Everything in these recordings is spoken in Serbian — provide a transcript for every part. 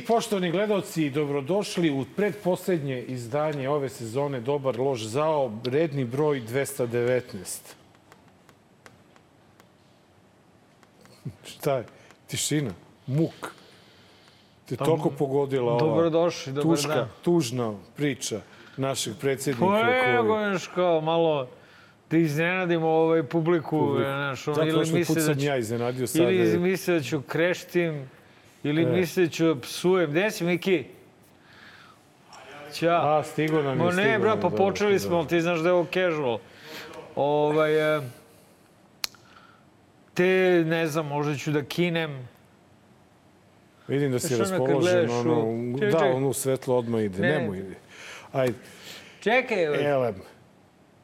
I poštovani gledalci, dobrodošli u predposlednje izdanje ove sezone Dobar lož zao, redni broj 219. Šta je? Tišina, muk. Te toliko pogodila ova Dobrodošli, dobar tuška, dan. tužna priča našeg predsjednika. Pa evo, koji- kao malo da iznenadimo ovaj publiku, Publiku. znaš, ono, Zato ili što put da sam ću, ja iznenadio sada. ili misle da ću kreštim, ili E. misle da ću da psujem. Gde si, Miki? Ćao. A, stigo nam je, Ma ne, bra, pa dobro, počeli smo, ali ti znaš da je ovo casual. Ovaj, e, te, ne znam, možda ću da kinem. Vidim da si raspoložen, ono, da, ono svetlo odmah ide, Ne. nemoj ide. Ajde, Čekaj, elem,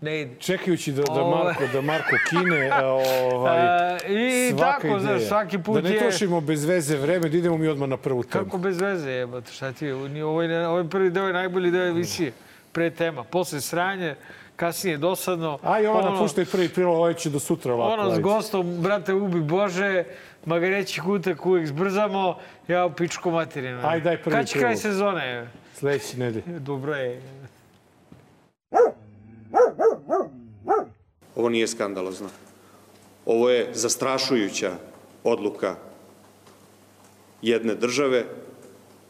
ne ide. čekajući da, da. Marko, da Marko kine, a, ovaj, A, I svaka tako, ideja. znaš, svaki put Da ne je... trošimo bez veze vreme, da idemo mi odmah na prvu temu. Kako bez veze jebate, šta ti je? Ovaj, ovaj prvi deo je najbolji deo emisije. Pre tema. Posle sranje, kasnije dosadno. Aj, ova ono, napuštaj prvi prilog, ovaj će do sutra ovako. Ono s gostom, brate, ubi Bože, magareći kutak uvijek zbrzamo, ja u pičku materinu. Aj, daj prvi Kad će kraj sezone? Sledeći nedelj. Dobro je. Ovo nije skandalozno. Ovo je zastrašujuća odluka jedne države.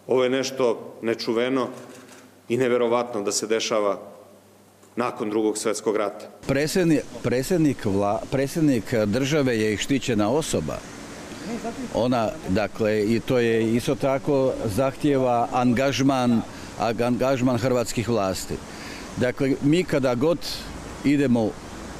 Ovo je nešto nečuveno i neverovatno da se dešava nakon drugog svetskog rata. Predsjednik, predsjednik, vla, predsjednik države je štićena osoba. Ona, dakle, i to je isto tako zahtjeva angažman, angažman hrvatskih vlasti. Dakle, mi kada god idemo,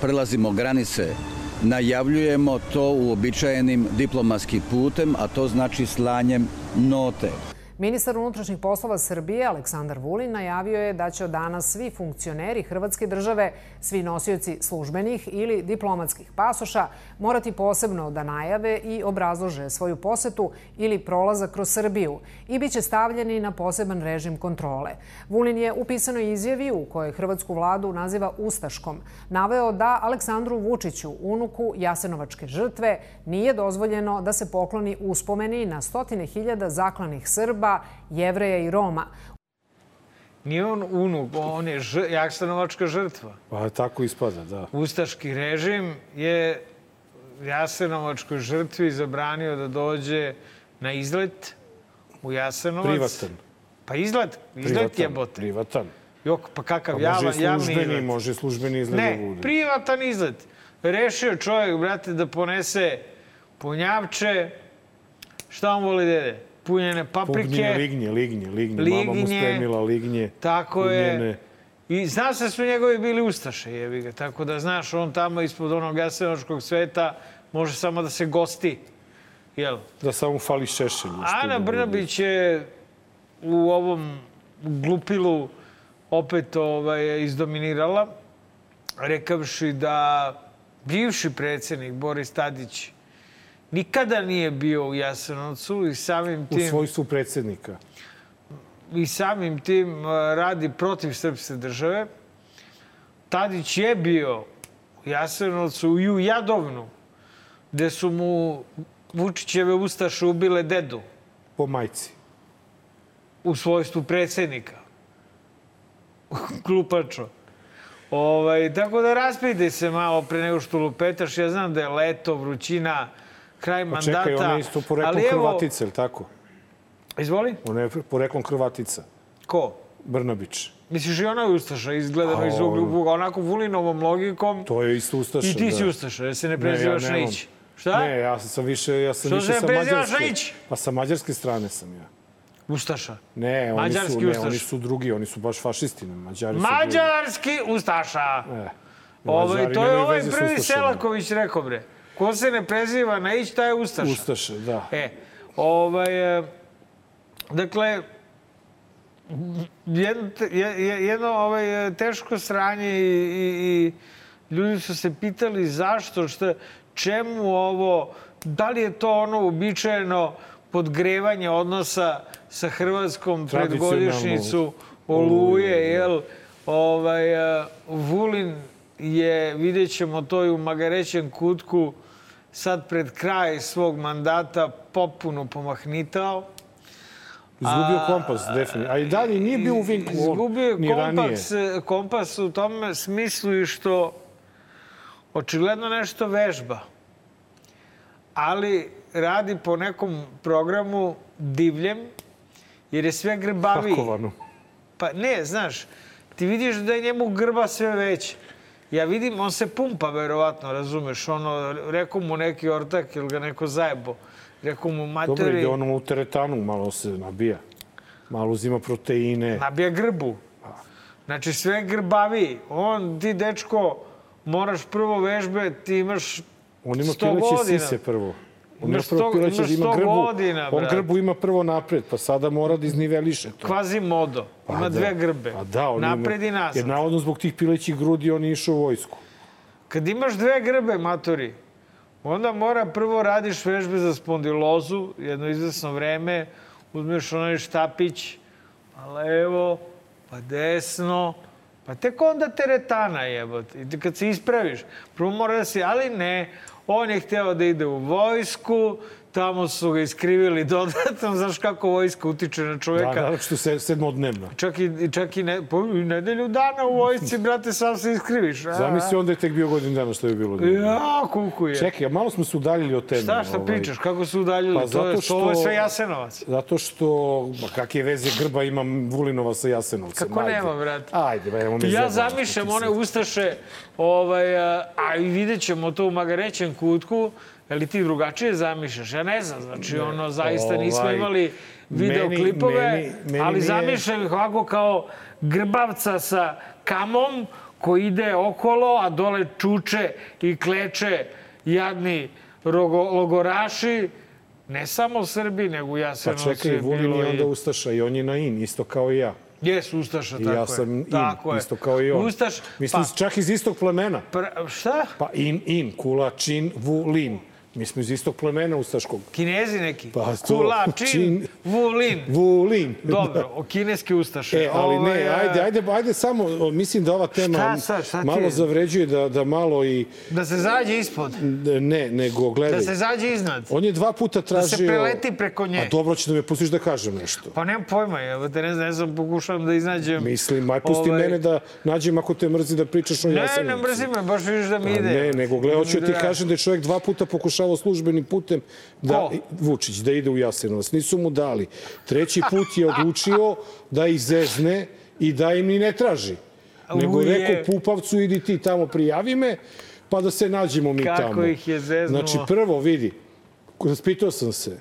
prelazimo granice, najavljujemo to uobičajenim diplomatskim putem, a to znači slanjem note. Ministar unutrašnjih poslova Srbije Aleksandar Vulin najavio je da će od danas svi funkcioneri Hrvatske države, svi nosioci službenih ili diplomatskih pasoša morati posebno da najave i obrazlože svoju posetu ili prolazak kroz Srbiju i bit će stavljeni na poseban režim kontrole. Vulin je u pisanoj izjavi u kojoj Hrvatsku vladu naziva Ustaškom naveo da Aleksandru Vučiću, unuku Jasenovačke žrtve, nije dozvoljeno da se pokloni uspomeni na stotine hiljada zaklanih Srba, Jevreja i Roma. Nije on unuk, on je ž, Jaksanovačka žrtva. Pa tako ispada, da. Ustaški režim je Jasenovačkoj žrtvi zabranio da dođe na izlet u Jasenovac. Privatan. Pa izlet, izlet Privatan. jebote. Privatan. Jok, pa kakav Pa javni, može i javni službeni, izlet. može i službeni izgled da Ne, bude. privatan izlet. Rešio čovjek, brate, da ponese punjavče. Šta on voli dede? Punjene paprike. Pubnje, lignje, lignje, lignje. Mama mu Lignje. spremila lignje. Tako je. punjene. I zna se da su njegovi bili ustaše, jebi ga. Tako da, znaš, on tamo ispod onog jasenovačkog sveta može samo da se gosti. Jel? Da samo fali šešelj. Ana. Brnabić je u ovom glupilu opet ovaj, izdominirala, rekavši da bivši predsjednik Boris Tadić nikada nije bio u Jasenovcu i samim U tim svojstvu predsjednika. i samim tim uh, radi protiv srpske države. Tadić je bio u Jasenovcu i u Jadovnu, gde su mu Vučićeve ustaše ubile dedu Po majci. u svojstvu predsjednika. Glupačo. Ovaj, tako da raspitaj se malo pre nego što lupetaš. Ja znam da je leto, vrućina, kraj mandata. čekaj, ona je isto poreklom evo- Hrvatica, je li tako? Izvoli? Ona je poreklom Hrvatica. Ko? Brnabić. Misliš i ona je Ustaša, izgledano A, iz ugla u ugla, onako Vulinovom logikom. To je isto Ustaša. I ti si da. Ustaša, jer se ne Ne, prezivaš ja na ići. Šta? Ne, ja sam više, ja sam Što više ne sa mađarske. Pa sa mađarske strane sam ja. Ustaša. Ne, oni Mađarski su, ne, ustaš. oni su drugi, oni su baš fašisti. ne, Mađari su drugi. Mađarski Ustaša. E, Mađari to je ovaj prvi. Selaković rekao, bre. Ko se ne preziva na ić, taj je Ustaša. Ustaše, da. E, ovaj, e, dakle, jedno, jedno ovaj, e, teško sranje i, i, i ljudi su se pitali zašto, šta, čemu ovo, da li je to ono uobičajeno podgrevanje odnosa sa Hrvatskom pred Tradicionalno godišnicu Oluje, Oluje, jel? Ovaj, e, Vulin je, vidjet ćemo to i u Magarećem kutku, sad pred kraj svog mandata popuno pomahnitao. Izgubio kompas, definitivno. A i dalje nije bio u vinku on, Izgubio ni ranije. kompas, kompas u tom smislu i što očigledno nešto vežba. Ali radi po nekom programu divljem, jer je sve grbaviji. Hakovano. Pa ne, znaš, ti vidiš da je njemu grba sve veća. Ja vidim, on se pumpa, verovatno, razumeš, ono, rekao mu neki ortak ili ga neko zajebo. Rekao mu, Dobro, ide materi, ono u teretanu, malo se nabija. Malo uzima proteine. nabija grbu. Znači, sve je grbaviji. On, ti, dečko, moraš prvo vežbe, ti imaš On ima 100 pileće godina. sise. On ima prvo sto- pileće, imaš ima grbu. godina, on grbu ima prvo napred, pa sada mora da izniveliše to. kvazi modo. Ima Pa da. dve grbe. Pa da, on Napred ima, i nazad. Jer navodno zbog tih pilećih grudi on je išao u vojsku. Kad imaš dve grbe, matori, onda mora prvo radiš vežbe za spondilozu, jedno izvesno vreme, uzmeš onaj štapić, pa levo, pa desno, pa tek onda teretana jebote. I kad se ispraviš, prvo mora da si, ali ne, on je hteo da ide u vojsku, tamo su ga iskrivili dodatno, znaš kako vojska utiče na Da, čoveka. naravno što se sedmodnevna. Čak i, čak i, ne, po, nedelju dana u vojsci, brate, sam se iskriviš. A, Zamisli onda je tek bio godin dana što je bilo. Ja, kuku je. Čekaj, a malo smo se udaljili od teme. Šta, šta ovaj. pričaš? Kako su udaljili? Pa to, zato što- to je sve Jasenovac. Zato što, ma kakve veze grba ima Vulinova sa Jasenovcem? Kako Ajde. nema, brate? Ajde, ba, evo me Ja zamišljam one ustaše, ovaj, a, a i vidjet ćemo to u magarećem kutku, ali ti drugačije zamišljaš? Ja ne znam, znači ono, zaista nismo ovaj, imali videoklipove, meni- meni ali nije- zamišljam ih ovako kao grbavca sa kamom koji ide okolo, a dole čuče i kleče jadni rogo, logoraši, ne samo u Srbiji, nego u Pa Jasenovcu čekaj, je Vulin je onda Ustaša i on je na in, isto kao i ja. Jes, Ustaša, I tako ja je. sam in, tako je. isto kao i on. Ustaš, Mislim, pa, čak iz istog plemena. pra, šta? Pa in, in, kula, čin, vulin. Mi smo iz istog plemena ustaškog. Kinezi neki? Pa to, Kula, čin, čin. vulin. Vulin. Dobro, o kineski ustaše. E, ali Ovaj, ne, a, ajde, ajde, ajde samo, mislim da ova tema Šta sad, šta malo je? zavređuje da, da malo i, Da se zađe ispod, ne, nego gledaj. da se zađe iznad. On je dva puta Da tražio... se preleti preko nje. A dobro će da me pustiš da kažem nešto. Pa nemam pojma, evo te ne znam, ne znam, pokušavam da iznađem. Mislim, aj pusti Ovaj, mene da nađem ako te mrzi da pričaš o Ne, Jasenovcu. ne mrzi me, baš vidiš da mi ide. Ne, nego gledaj, hoću ti Da. kažem da je čovjek dva puta pokušavao službenim putem da, Ko? Vučić, da ide u Jasenovac. Nisu mu dali. Treći put je odlučio da ih zezne i da im ni ne traži. Nego Uje. rekao Pupavcu, idi ti tamo, prijavi me, pa da se nađemo mi Kako tamo. ih je zeznuo. Znači, prvo, vidi, raspitao sam se,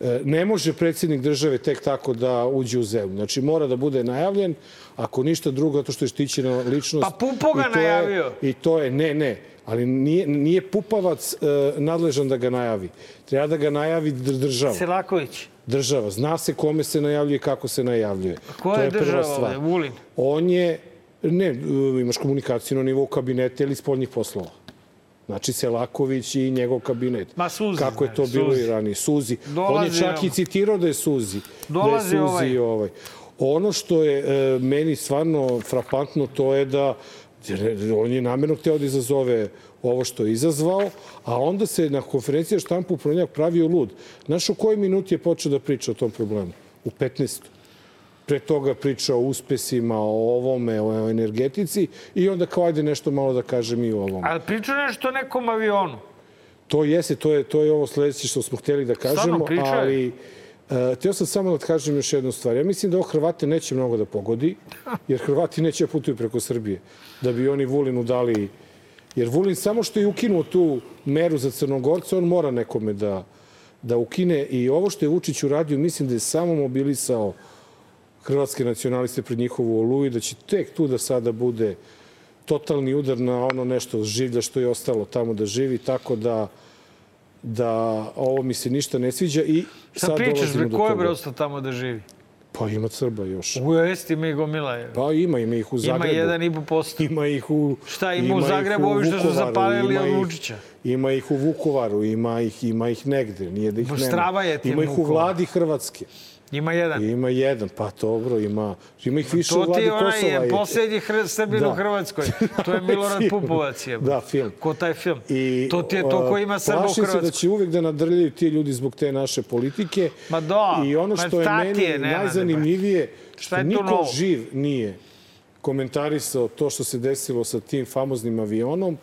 E, ne može predsjednik države tek tako da uđe u zemlju. Znači, mora da bude najavljen, ako ništa drugo, zato što je štićena ličnost. Pa Pupo ga je- najavio. I to je, ne, ne, ali nije, nije Pupavac e, nadležan da ga najavi. Treba da ga najavi dr- država. Selaković. Država. Zna se kome se najavljuje i kako se najavljuje. Ko to je je država ovde? Vulin. On je, ne, e, imaš komunikaciju na nivou kabineta ili spoljnih poslova. Znači Selaković i njegov kabinet. Ma, Suzi, Kako je to znači, bilo Suzi. i ranije. Suzi. On je Dolazi čak nam. i citirao da je Suzi. Dolazi da je Suzi ovaj. ovaj. Ono što je e, meni stvarno frapantno, to je da jer on je namjerno hteo da izazove ovo što je izazvao, a onda se na konferenciji štampu Pronjak pravio lud. Znaš u kojoj minuti je počeo da priča o tom problemu? U 15. Pre toga priča o uspesima, o ovome, o energetici i onda kao ajde nešto malo da kažem i o ovome. Ali priča nešto o nekom avionu. To jeste, to je, to je ovo sledeće što smo hteli da kažemo, priča je. Htio sam samo da kažem još jednu stvar. Ja mislim da ovo Hrvate neće mnogo da pogodi, jer Hrvati neće da putuju preko Srbije, da bi oni Vulinu dali... Jer Vulin samo što je ukinuo tu meru za Crnogorce, on mora nekome da, da ukine. I ovo što je Vučić uradio, mislim da je samo mobilisao hrvatske nacionaliste pred njihovu oluju, da će tek tu da sada bude totalni udar na ono nešto življa što je ostalo tamo da živi, tako da da ovo mi se ništa ne sviđa i Šta sad pričaš, dolazimo do ko je toga. bre ostao tamo da živi? Pa ima Srba još. U Esti mi gomila je. Pa ima, ima ih u Ima Zagrebu. jedan i po posto. Ima ih u... Šta, ima u ih Zagrebu ovi što su zapalili ima od Vučića? Ima ih u Vukovaru, ima ih, ima ih negde, nije da ih nema. Strava je ti Ima ih u vladi Hrvatske. Ima jedan. Ima jedan, pa dobro, ima, ima ih više u To ti vladi je onaj Kosova. je i- poslednji hr- Srbin u Da. Hrvatskoj. To je Milorad. Pupovac. Je. Da, film. Ko taj film? I, to ti je to ko ima Srba u Plašim se Hrvatskoj. da će uvek da nadrljaju ti ljudi zbog te naše politike. Ma da, I ono što je ti meni je, najzanimljivije, što to niko novo? živ nije komentarisao to što se desilo sa tim famoznim avionom,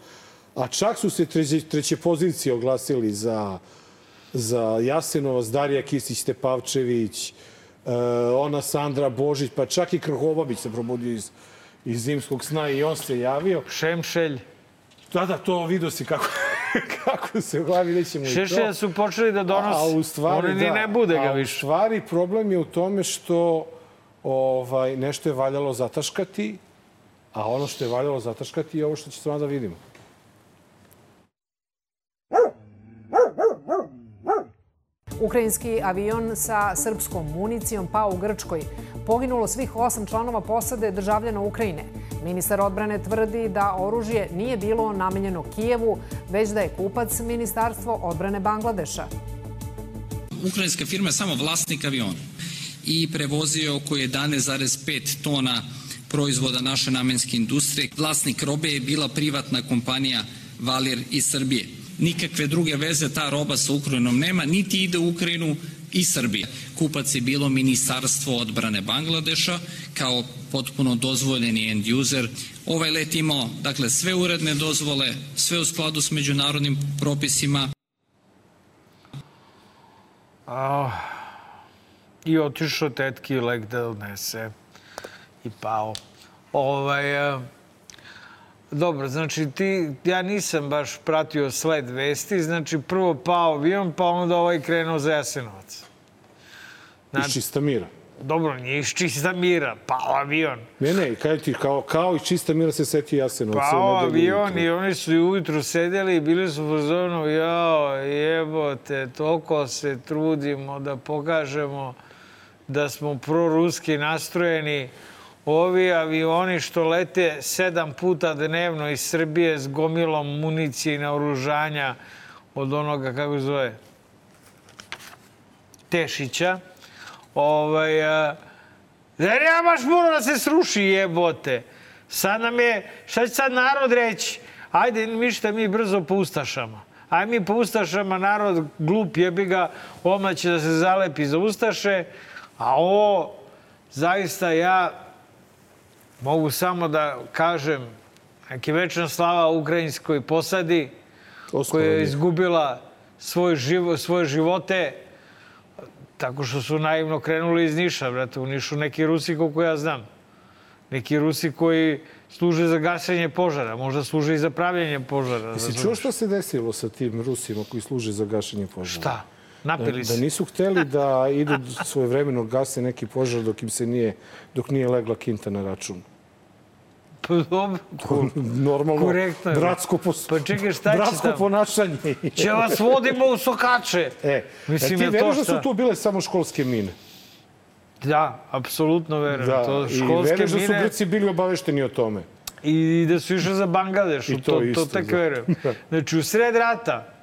a čak su se treće, treće pozicije oglasili za, za Jasenovac, Darija Kisić-Tepavčević, uh, ona Sandra Božić, pa čak i Krhobabić se probudio iz, iz zimskog sna i on se javio. Šemšelj. Da, da, to vidio si kako, kako se u glavi nećemo i to. Šešelja su počeli da donose. A u stvari, Oni da, ne bude ga a više. U stvari, problem je u tome što ovaj, nešto je valjalo zataškati, a ono što je valjalo zataškati je ovo što će sada da vidimo. Ukrajinski avion sa srpskom municijom pao u Grčkoj. Poginulo svih osam članova posade državljana Ukrajine. Ministar odbrane tvrdi da oružje nije bilo namenjeno Kijevu, već da je kupac Ministarstvo odbrane Bangladeša. Ukrajinska firma je samo vlasnik aviona i prevozio oko 11,5 tona proizvoda naše namenske industrije. Vlasnik robe je bila privatna kompanija Valir iz Srbije. Nikakve druge veze ta roba sa Ukrajinom nema, niti ide u Ukrajinu i Srbije. Kupac je bilo Ministarstvo odbrane Bangladeša kao potpuno dozvoljeni end user. Ovaj let imao dakle, sve uredne dozvole, sve u skladu s međunarodnim propisima, I otišao tetki lek da odnese. I pao. Ovaj, dobro, znači ti, ja nisam baš pratio sled vesti, znači prvo pao avion, pa onda ovaj krenuo za Jasenovac. Iz čista mira. Dobro, nije iz čista mira, pao avion. Ne, ne, kaj ti, kao, kao iz čista mira se setio Jasenovac. Pao avion i oni su i ujutru sedeli i bili su fazonu, jao, jebote, toliko se trudimo da pokažemo da smo proruski nastrojeni. Ovi avioni što lete sedam puta dnevno iz Srbije s gomilom municije i naoružanja od onoga, kako zove, Tešića. Ovaj, a, da nema baš puno da se sruši jebote. Sad nam je, šta će sad narod reći? Ajde, mi šta mi brzo po Ustašama. Aj mi po Ustašama, narod glup jebi ga, odmah će da se zalepi za Ustaše, a ovo, zaista ja mogu samo da kažem neki večna slava ukrajinskoj posadi koja je izgubila svoj živo, svoje živote tako što su naivno krenuli iz Niša, brate, u Nišu neki Rusi koliko ja znam. Neki Rusi koji služe za gašenje požara, možda služe i za pravljenje požara. Jesi čuo šta se desilo sa tim Rusima koji služe za gašenje požara? Šta? Napili Da, se. da nisu hteli da idu svoje vremeno gase neki požar dok im se nije, dok nije legla kinta na račun. Pa dobro. Normalno, Korektno bratsko, pos... Pa čekaj, šta bratsko ponašanje. Će vas vodimo u sokače. E, Mislim, e ti je to veruješ da su tu bile samo školske mine? Da, apsolutno verujem. Da, to i školske veruješ da su mine Grci bili obavešteni o tome? i da su išli za Bangladeš. I to to, to isto, tek da. verujem. Znači, u sred rata e,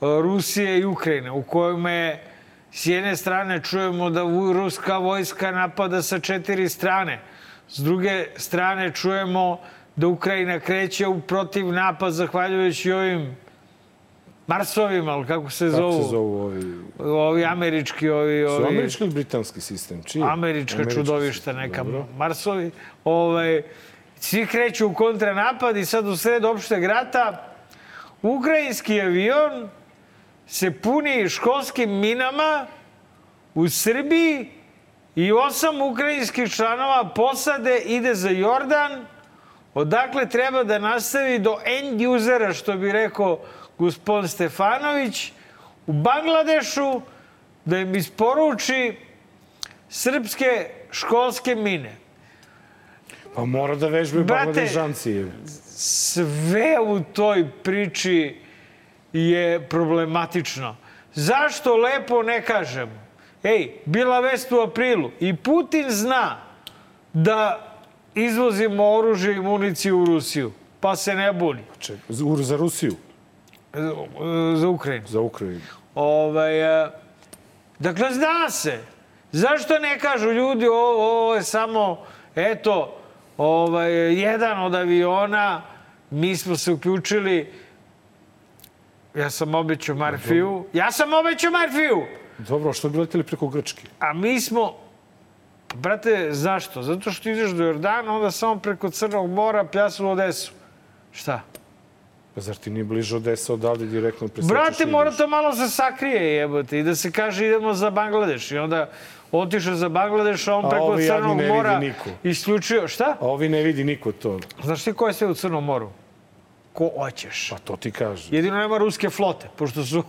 Rusije i Ukrajine, u kojem je s jedne strane čujemo da ruska vojska napada sa četiri strane, s druge strane čujemo da Ukrajina kreće u protiv napad zahvaljujući ovim Marsovima, ali kako se Kako zovu? se zovu ovi? Ovi američki, ovi... Su ovi... američki ili britanski sistem? Čiji? američka Američki čudovišta, sistem, neka dobro. Marsovi. Ovaj, svi kreću u kontranapad i sad u sred opšteg rata ukrajinski avion se puni školskim minama u Srbiji i osam ukrajinskih članova posade ide za Jordan, odakle treba da nastavi do end usera, što bi rekao gospodin Stefanović, u Bangladešu, da im isporuči srpske školske mine. Pa mora da vežbaju Brate, Bangladežanci. Sve u toj priči je problematično. Zašto lepo ne kažemo? Ej, bila vest u aprilu i Putin zna da izvozimo oružje i municiju u Rusiju, pa se ne buni. Ček, za- za Rusiju, Za Ukrajinu. za Ukrajinu. Ovaj, e, dakle, zna se. Zašto ne kažu ljudi ovo, ovo je samo, eto, ovaj, jedan od aviona, mi smo se uključili, ja sam obećao Marfiju, ja sam obećao Marfiju, Dobro, što bi leteli preko Grčke? a mi smo, brate, zašto? Zato što ideš do Jordana, onda samo preko Crnog mora, pljasu u Odesu. Šta? Pa zar ti nije bliže Odesa odavde direktno presečeš? Brate, mora to malo se sakrije jebote i da se kaže idemo za Bangladeš i onda otišao za Bangladeš, a on A preko Crnog ne vidi mora niko. isključio. Šta? A ovi ne vidi niko to. Znaš ti ko je sve u Crnom moru? Ko hoćeš. Pa to ti kaže. Jedino nema ruske flote, pošto su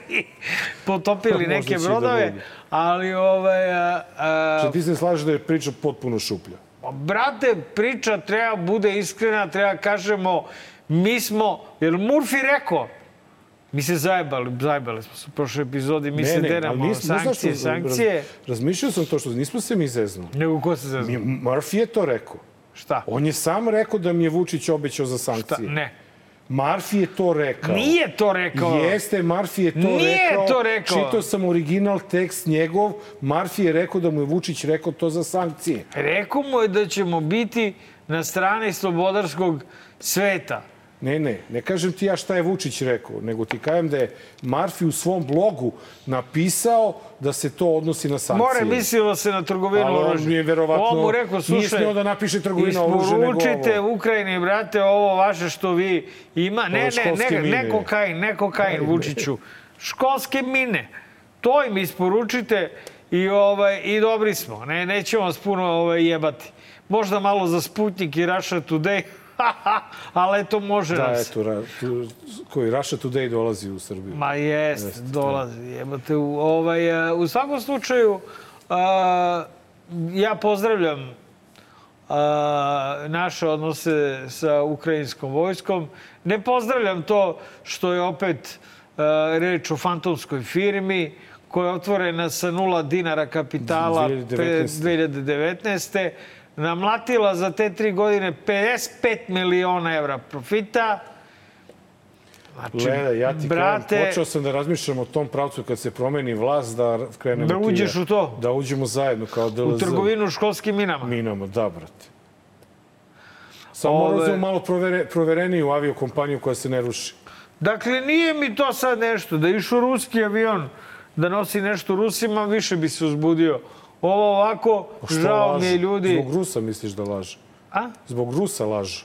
potopili neke da brodove, bude. ali ovaj, a, a, Znači, ti se slažeš da je priča potpuno šuplja. Brate, priča treba bude iskrena, treba kažemo, mi smo, jer Murphy rekao, mi se zajebali, zajebali smo se u prošloj epizodi, mi se deramo, ali nismo- znaš sankcije, što, sankcije. Raz, razmišljao sam to što nismo se mi zeznuli. Nego ko se zazna? Mi- Murphy je to rekao. Šta? On je sam rekao da mi je Vučić obećao za Šta? sankcije. Ne. Murphy je to rekao. Nije to rekao. Jeste, Murphy je to Nije rekao. to rekao. Čitao sam original tekst njegov. Murphy je rekao da mu je Vučić rekao to za sankcije. Rekao mu je da ćemo biti na strani slobodarskog sveta. Ne, ne, ne kažem ti ja šta je Vučić rekao, nego ti kažem da je Marfi u svom blogu napisao da se to odnosi na sankcije. More mislilo se na trgovinu Ali on oružja. je verovatno On mu rekao, nije slušaj, da napiše trgovina oružja, nego isporučite ovo. Ukrajini, brate, ovo vaše što vi ima. Ne, ne, ne, mine. ne kokain, ne kokain, Vučiću. Školske mine. To im isporučite i, ovaj, i dobri smo. Ne, nećemo vas puno ovaj, jebati. Možda malo za Sputnik i Russia Today, ali eto može Da, nam se. eto, koji Russia Today dolazi u Srbiju. Ma jest, dolazi. Jebate, u, ovaj, e, u svakom slučaju, a, ja pozdravljam a, naše odnose sa ukrajinskom vojskom. Ne pozdravljam to što je opet a, reč o fantomskoj firmi koja je otvorena sa nula dinara kapitala 2019. 2019. Namlatila za te tri godine 55 miliona evra profita. Znači, Leda, ja ti brate, kažem, počeo sam da razmišljam o tom pravcu kad se promeni vlast, da krenemo Da uđeš ja. u to? Da uđemo zajedno kao DLZ. u trgovinu školskim minama. Minama, da, brate. Samo Ove- da malo provere, provereniju aviokompaniju koja se ne ruši. Dakle, nije mi to sad nešto. Da išu ruski avion da nosi nešto Rusima, više bi se uzbudio. Ovo ovako, žao mi je ljudi. Zbog Rusa misliš da laže? A? Zbog Rusa laže.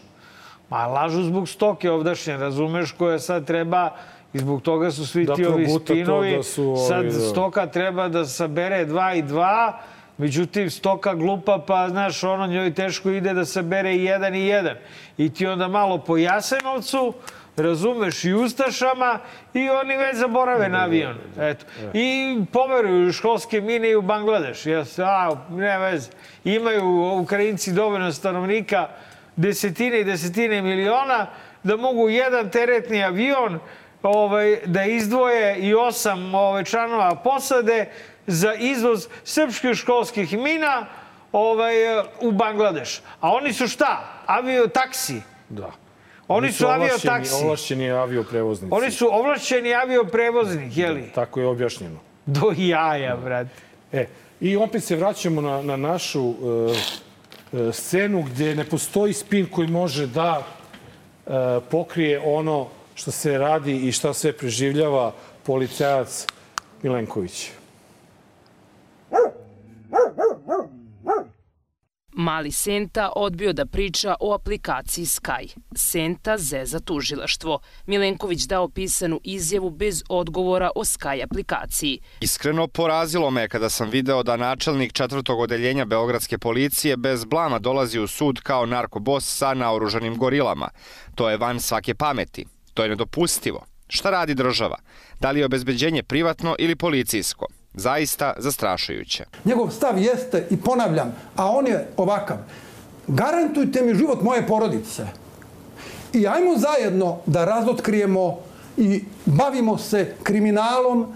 Ma lažu zbog stoke ovdašnje, razumeš, koja sad treba i zbog toga su svi Da ti ovi spinovi. da su ovi, sad da. stoka treba da sabere dva i dva, međutim stoka glupa, pa znaš, ono njoj teško ide da sabere i jedan i jedan. I ti onda malo po Jasenovcu, razumeš, i Ustašama i oni već zaborave na avion. Eto. I pomeruju školske mine i u Bangladeš. Jes, a, ne veze. Imaju Ukrajinci dovoljno stanovnika, desetine i desetine miliona, da mogu jedan teretni avion ovaj, da izdvoje i osam ovaj, članova posade za izvoz srpskih školskih mina ovaj, u Bangladeš. A oni su šta? Avio taksi. Da. Oni su ovlašćeni- aviotaksi. Ovlašćeni avioprevoznici. Oni su ovlašćeni avioprevoznik, jeli? Tako je objašnjeno. Do jaja, brate. E, i opet se vraćamo na, na našu e, scenu gde ne postoji spin koji može da e, pokrije ono što se radi i šta sve preživljava policajac Milenković. Mali Senta odbio da priča o aplikaciji Sky. Senta zeza tužilaštvo. Milenković dao pisanu izjavu bez odgovora o Sky aplikaciji. Iskreno porazilo me kada sam video da načelnik četvrtog odeljenja Beogradske policije bez blama dolazi u sud kao narkobos sa naoružanim gorilama. To je van svake pameti. To je nedopustivo. Šta radi država? Da li je obezbeđenje privatno ili policijsko? Zaista zastrašujuće. Njegov stav jeste, i ponavljam, a on je ovakav. Garantujte mi život moje porodice. I ajmo zajedno da razotkrijemo i bavimo se kriminalom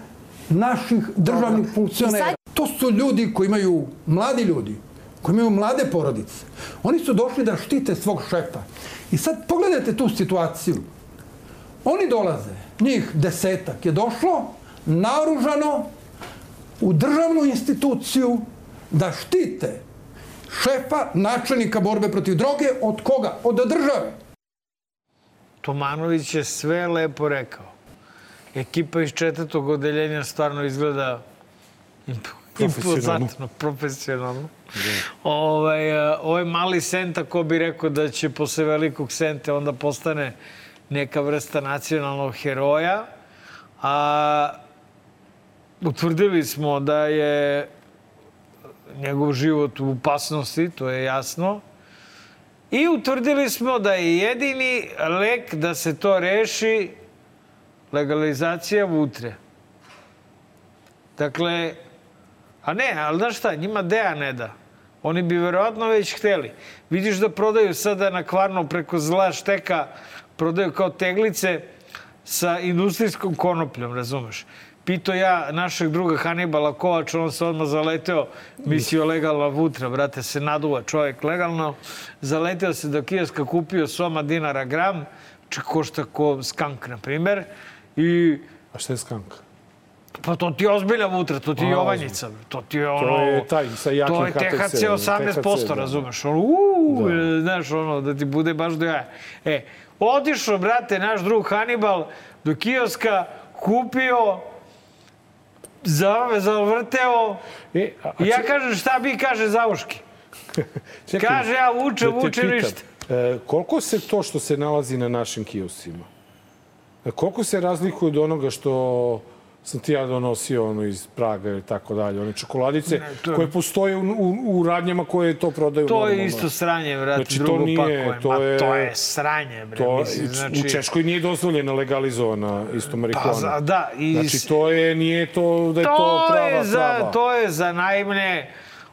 naših državnih funkcionera. To su ljudi koji imaju, mladi ljudi, koji imaju mlade porodice. Oni su došli da štite svog šefa. I sad pogledajte tu situaciju. Oni dolaze, njih desetak je došlo, naoružano, u državnu instituciju da štite šefa načelnika borbe protiv droge od koga? Od države. Tomanović je sve lepo rekao. Ekipa iz četvrtog odeljenja stvarno izgleda impozantno, profesionalno. Ovaj, e, ovaj mali Senta, ko bi rekao da će posle velikog Sente onda postane neka vrsta nacionalnog heroja. A utvrdili smo da je njegov život u opasnosti, to je jasno. I utvrdili smo da je jedini lek da se to reši legalizacija vutre. Dakle, a ne, ali znaš šta, njima Deja ne da. Oni bi verovatno već hteli. Vidiš da prodaju sada na kvarno preko zla šteka, prodaju kao teglice sa industrijskom konopljom, razumeš? Pito ja našeg druga Hanibala Kovača, on se odmah zaleteo, mislio legalna vutra, brate, se naduva čovjek legalno. Zaleteo se do kioska, kupio soma dinara gram, če košta ko skank, na primer. I A šta je skank? Pa to ti je ozbiljna vutra, to ti je Jovanjica. To ti je ono... je taj sa jakim To je THC 18%, THC, da. razumeš? Ono, uuu, znaš, ono, da ti bude baš do jaja. E, otišao, brate, naš drug Hannibal do kioska, kupio, za, zavrteo, E, a, a ja kažem šta bi kaže Zavuški. čekaj, Kaže, ja vuče, da ništa. E, koliko se to što se nalazi na našim kiosima, e, koliko se razlikuje od onoga što sam ti ja donosio ono iz Praga ili tako dalje, one čokoladice Ne, to je- koje postoje u, u, u radnjama koje to prodaju To normalno. je isto sranje, brate, Znači, to drugo nije, pakovanje. to Ma, je- to je sranje, bre, To, mislim, znači... U Češkoj nije dozvoljena legalizovana isto marihuana. Pa, za- da, i- Znači, to je, nije to da je to, to prava, je za, prava. To je za naivne,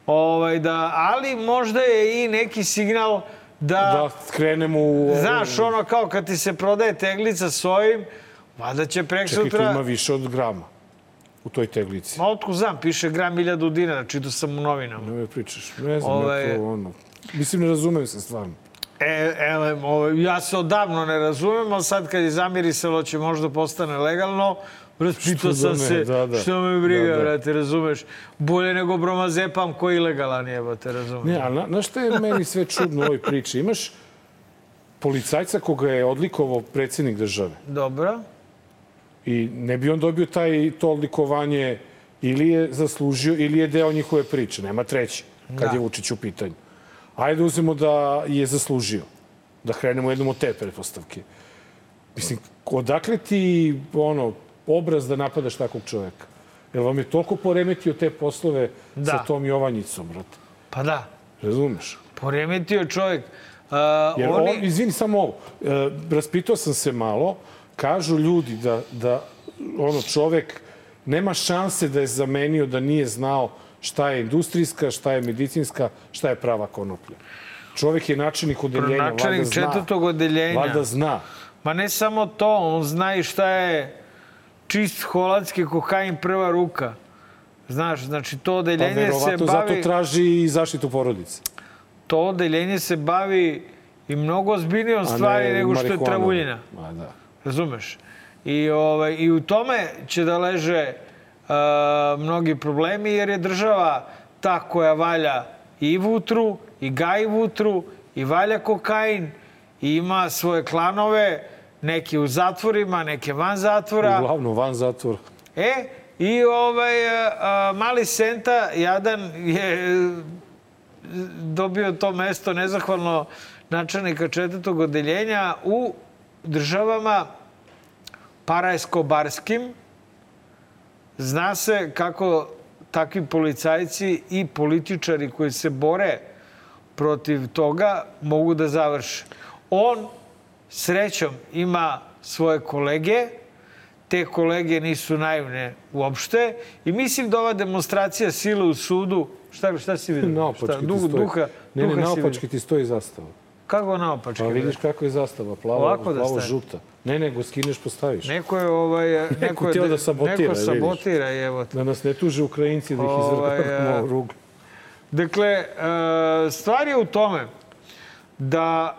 ovaj, da, ali možda je i neki signal da, Da krenemo u... znaš, ono kao kad ti se prodaje teglica s ovim, valjda će prek Čekaj, sutra... ima više od grama u toj teglici. Ma otko znam, piše gram 1000 dinara, čito sam u novinama. Ne pričaš, ne znam, Ovaj- ja to ono... Mislim, ne razumem se stvarno. E, ele, ovaj, ja se odavno ne razumem, ali sad kad je zamirisalo će možda postane legalno, raspitao Što da sam ne, se, da, da. što me briga, Da, da. brate, razumeš? Bolje nego bromazepam koji je ilegalan jebote, razumeš? Ne, ali na, na šta je meni sve čudno u ovoj priči? Imaš policajca koga je odlikovao predsjednik države Dobro. I ne bi on dobio taj, to odlikovanje ili je zaslužio ili je deo njihove priče. Nema treći, kad Da. je Vučić u pitanju. Ajde uzmemo da je zaslužio. Da krenemo jednom od te pretpostavke. Mislim, odakle ti ono, obraz da napadaš takvog čoveka? Jel vam je toliko poremetio te poslove Da. sa tom Jovanjicom, brate? Pa da, Razumeš? poremetio čovjek. Uh, Jer oni... on, izvini samo ovo, e, raspitao sam se malo, kažu ljudi da, da ono čovek nema šanse da je zamenio da nije znao šta je industrijska, šta je medicinska, šta je prava konoplja. Čovek je načelnik odeljenja, valjda Načelnik zna. četvrtog odeljenja. Valjda zna. Ma ne samo to, on zna i šta je čist holandski kokain prva ruka. Znaš, znači to Pa odeljenje se verovatno bavi... zato traži i zaštitu porodice. To odeljenje se bavi i mnogo ozbiljnijom stvari nego što je travuljina. Ma da. Razumeš? I, ovaj, I u tome će da leže uh, mnogi problemi, jer je država ta koja valja i vutru, i gaji vutru, i valja kokain, i ima svoje klanove, neki u zatvorima, neke van zatvora. Uglavnom, van zatvora. E, i ovaj, a, a, mali Senta, jadan, je e, dobio to mesto nezahvalno načelnika četvrtog odeljenja u državama paraeskobarskim. Zna se kako takvi policajci i političari koji se bore protiv toga mogu da završe. On srećom ima svoje kolege, te kolege nisu naivne uopšte i mislim da ova demonstracija sile u sudu, šta, šta si vidio? Naopački šta, ti stoji. duha, ne, ne, duha naopački ti stoji zastava. Kako naopački? Pa vidiš kako je zastava, plavo, Ovako da plavo žuta. Ne, nego skineš, postaviš. Neko je ovaj... Neko, je htio de- da sabotira, Neko vidiš. sabotira, evo te. Da nas ne tuže Ukrajinci da ih Ovaj, izvrgamo e, ruglu. Dakle, stvar je u tome da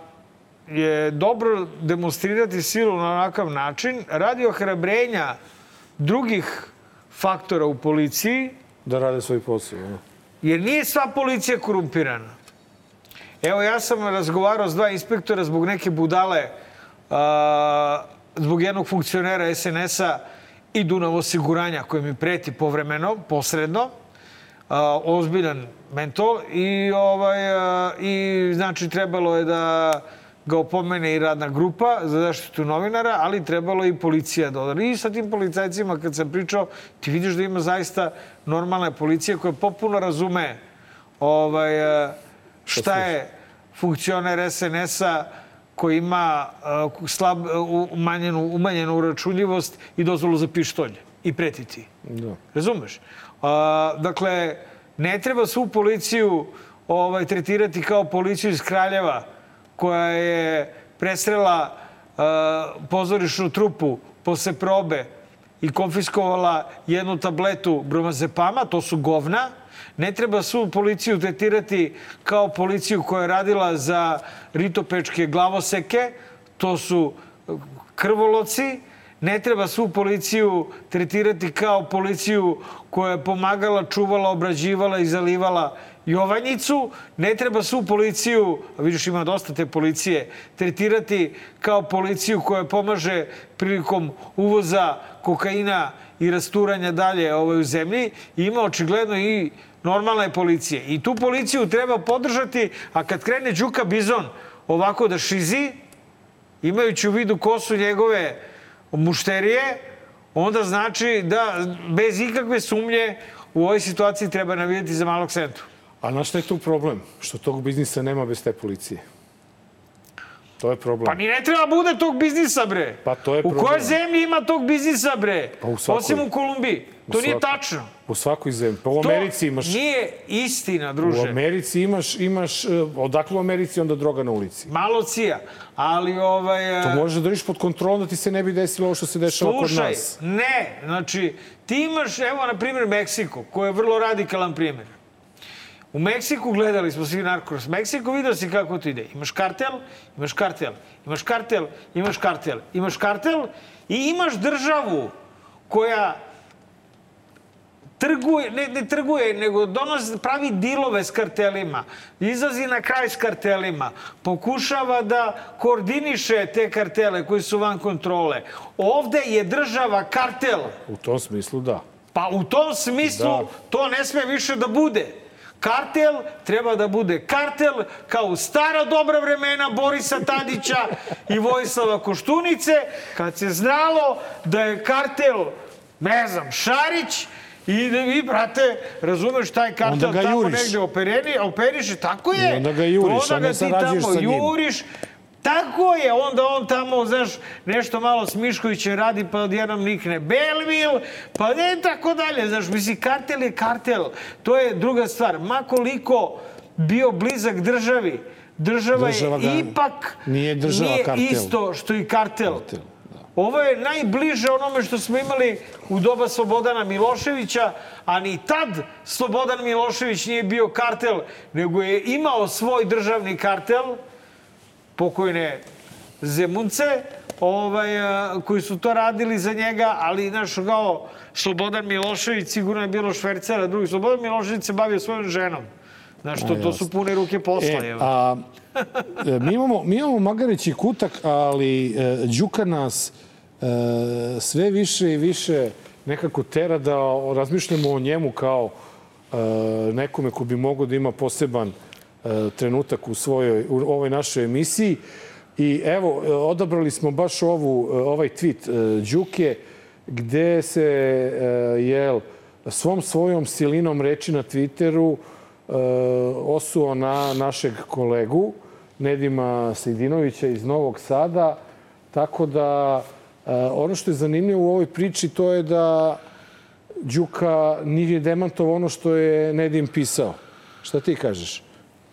je dobro demonstrirati silu na onakav način radi ohrabrenja drugih faktora u policiji, Da rade svoj posao. Jer nije sva policija korumpirana. Evo, ja sam razgovarao s dva inspektora zbog neke budale, a, zbog jednog funkcionera SNS-a i Dunav osiguranja koji mi preti povremeno, posredno, a, ozbiljan mentol i, ovaj, a, i znači trebalo je da ga opomene i radna grupa za zaštitu novinara, ali trebalo i policija da odara. I sa tim policajcima kad sam pričao, ti vidiš da ima zaista normalna policija koja potpuno razume ovaj, šta je funkcioner SNS-a koji ima uh, slab, uh, umanjenu, umanjenu uračunljivost i dozvolu za pištolj i pretiti. Da. Razumeš? Uh, dakle, ne treba svu policiju ovaj, tretirati kao policiju iz Kraljeva koja je presrela uh, pozorišnu trupu posle probe i konfiskovala jednu tabletu bromazepama, to su govna, Ne treba svu policiju tretirati kao policiju koja je radila za ritopečke glavoseke, to su krvoloci. Ne treba svu policiju tretirati kao policiju koja je pomagala, čuvala, obrađivala i zalivala Jovanjicu. Ne treba svu policiju, a vidiš ima dosta te policije, tretirati kao policiju koja pomaže prilikom uvoza kokaina i rasturanja dalje ovaj, u zemlji. Ima očigledno i normalne policije. I tu policiju treba podržati, a kad krene Đuka Bizon ovako da šizi, imajući u vidu ko su njegove mušterije, onda znači da bez ikakve sumnje u ovoj situaciji treba navijeti za malog sentu. A na šta je tu problem? Što tog biznisa nema bez te policije. To je problem. Pa ni ne treba bude tog biznisa, bre. Pa to je U problem. kojoj zemlji ima tog biznisa, bre? Pa u svakoj. Osim u Kolumbiji. U To nije svakoj. tačno. U svakoj zemlji. Pa u To Americi imaš... nije istina, U druže. Americi imaš, imaš, e, odakle u Americi onda droga na ulici? Malo cija. Ali ovaj... To e, možeš da držiš pod kontrolom da ti se ne bi desilo ovo što se dešava kod Slušaj, nas. ne, znači, ti imaš, evo, na primjer, Meksiko, koji je vrlo radikalan primjer. U Meksiku gledali smo svi narkos. Meksiko vidio si kako to ide. Imaš kartel, imaš kartel, imaš kartel, imaš kartel, imaš kartel i imaš državu koja trguje, ne, ne trguje, nego donosi, pravi dilove s kartelima, izlazi na kraj s kartelima, pokušava da koordiniše te kartele koji su van kontrole. Ovde je država kartel. U tom smislu da. Pa u tom smislu Da. to ne sme više da bude. Kartel treba da bude kartel kao u stara dobra vremena Borisa Tadića i Vojislava Koštunice, kad se znalo da je kartel, ne znam, Šarić, i da vi, brate, razumeš taj kartel tamo juriš. negde opereni, operiše, tako je. I onda ga juriš, onda ga ti tamo juriš, Tako je, onda on tamo, znaš, nešto malo s Miškovićem radi, pa odjednom nikne Belvil, pa ne tako dalje. Znaš, misli, kartel je kartel. To je druga stvar. Ma koliko bio blizak državi, država, Država je ga- ipak nije država nije kartel. isto što i kartel. Kartel, da. Ovo je najbliže onome što smo imali u doba Slobodana Miloševića, a ni tad Slobodan Milošević nije bio kartel, nego je imao svoj državni kartel, pokojne Zemunce, ovaj, a, koji su to radili za njega, ali znaš, kao Slobodan Milošević, sigurno je bilo švercera drugi. Slobodan Milošević se bavio svojom ženom. Znaš, to, to su pune ruke posla. E, evo. a, e, mi imamo, mi imamo Magareći kutak, ali e, Đuka nas e, sve više i više nekako tera da razmišljamo o njemu kao e, nekome ko bi mogao da ima poseban e, trenutak u svojoj u ovoj našoj emisiji. I evo, e, odabrali smo baš ovu, e, ovaj e, Đuke, gde se e, jel, svom svojom silinom reči na Twitteru e, osuo na našeg kolegu Nedima Sejdinovića iz Novog Sada. Tako da e, ono što je zanimljivo u ovoj priči to je da Đuka nije demantovao ono što je Nedim pisao. Šta ti kažeš?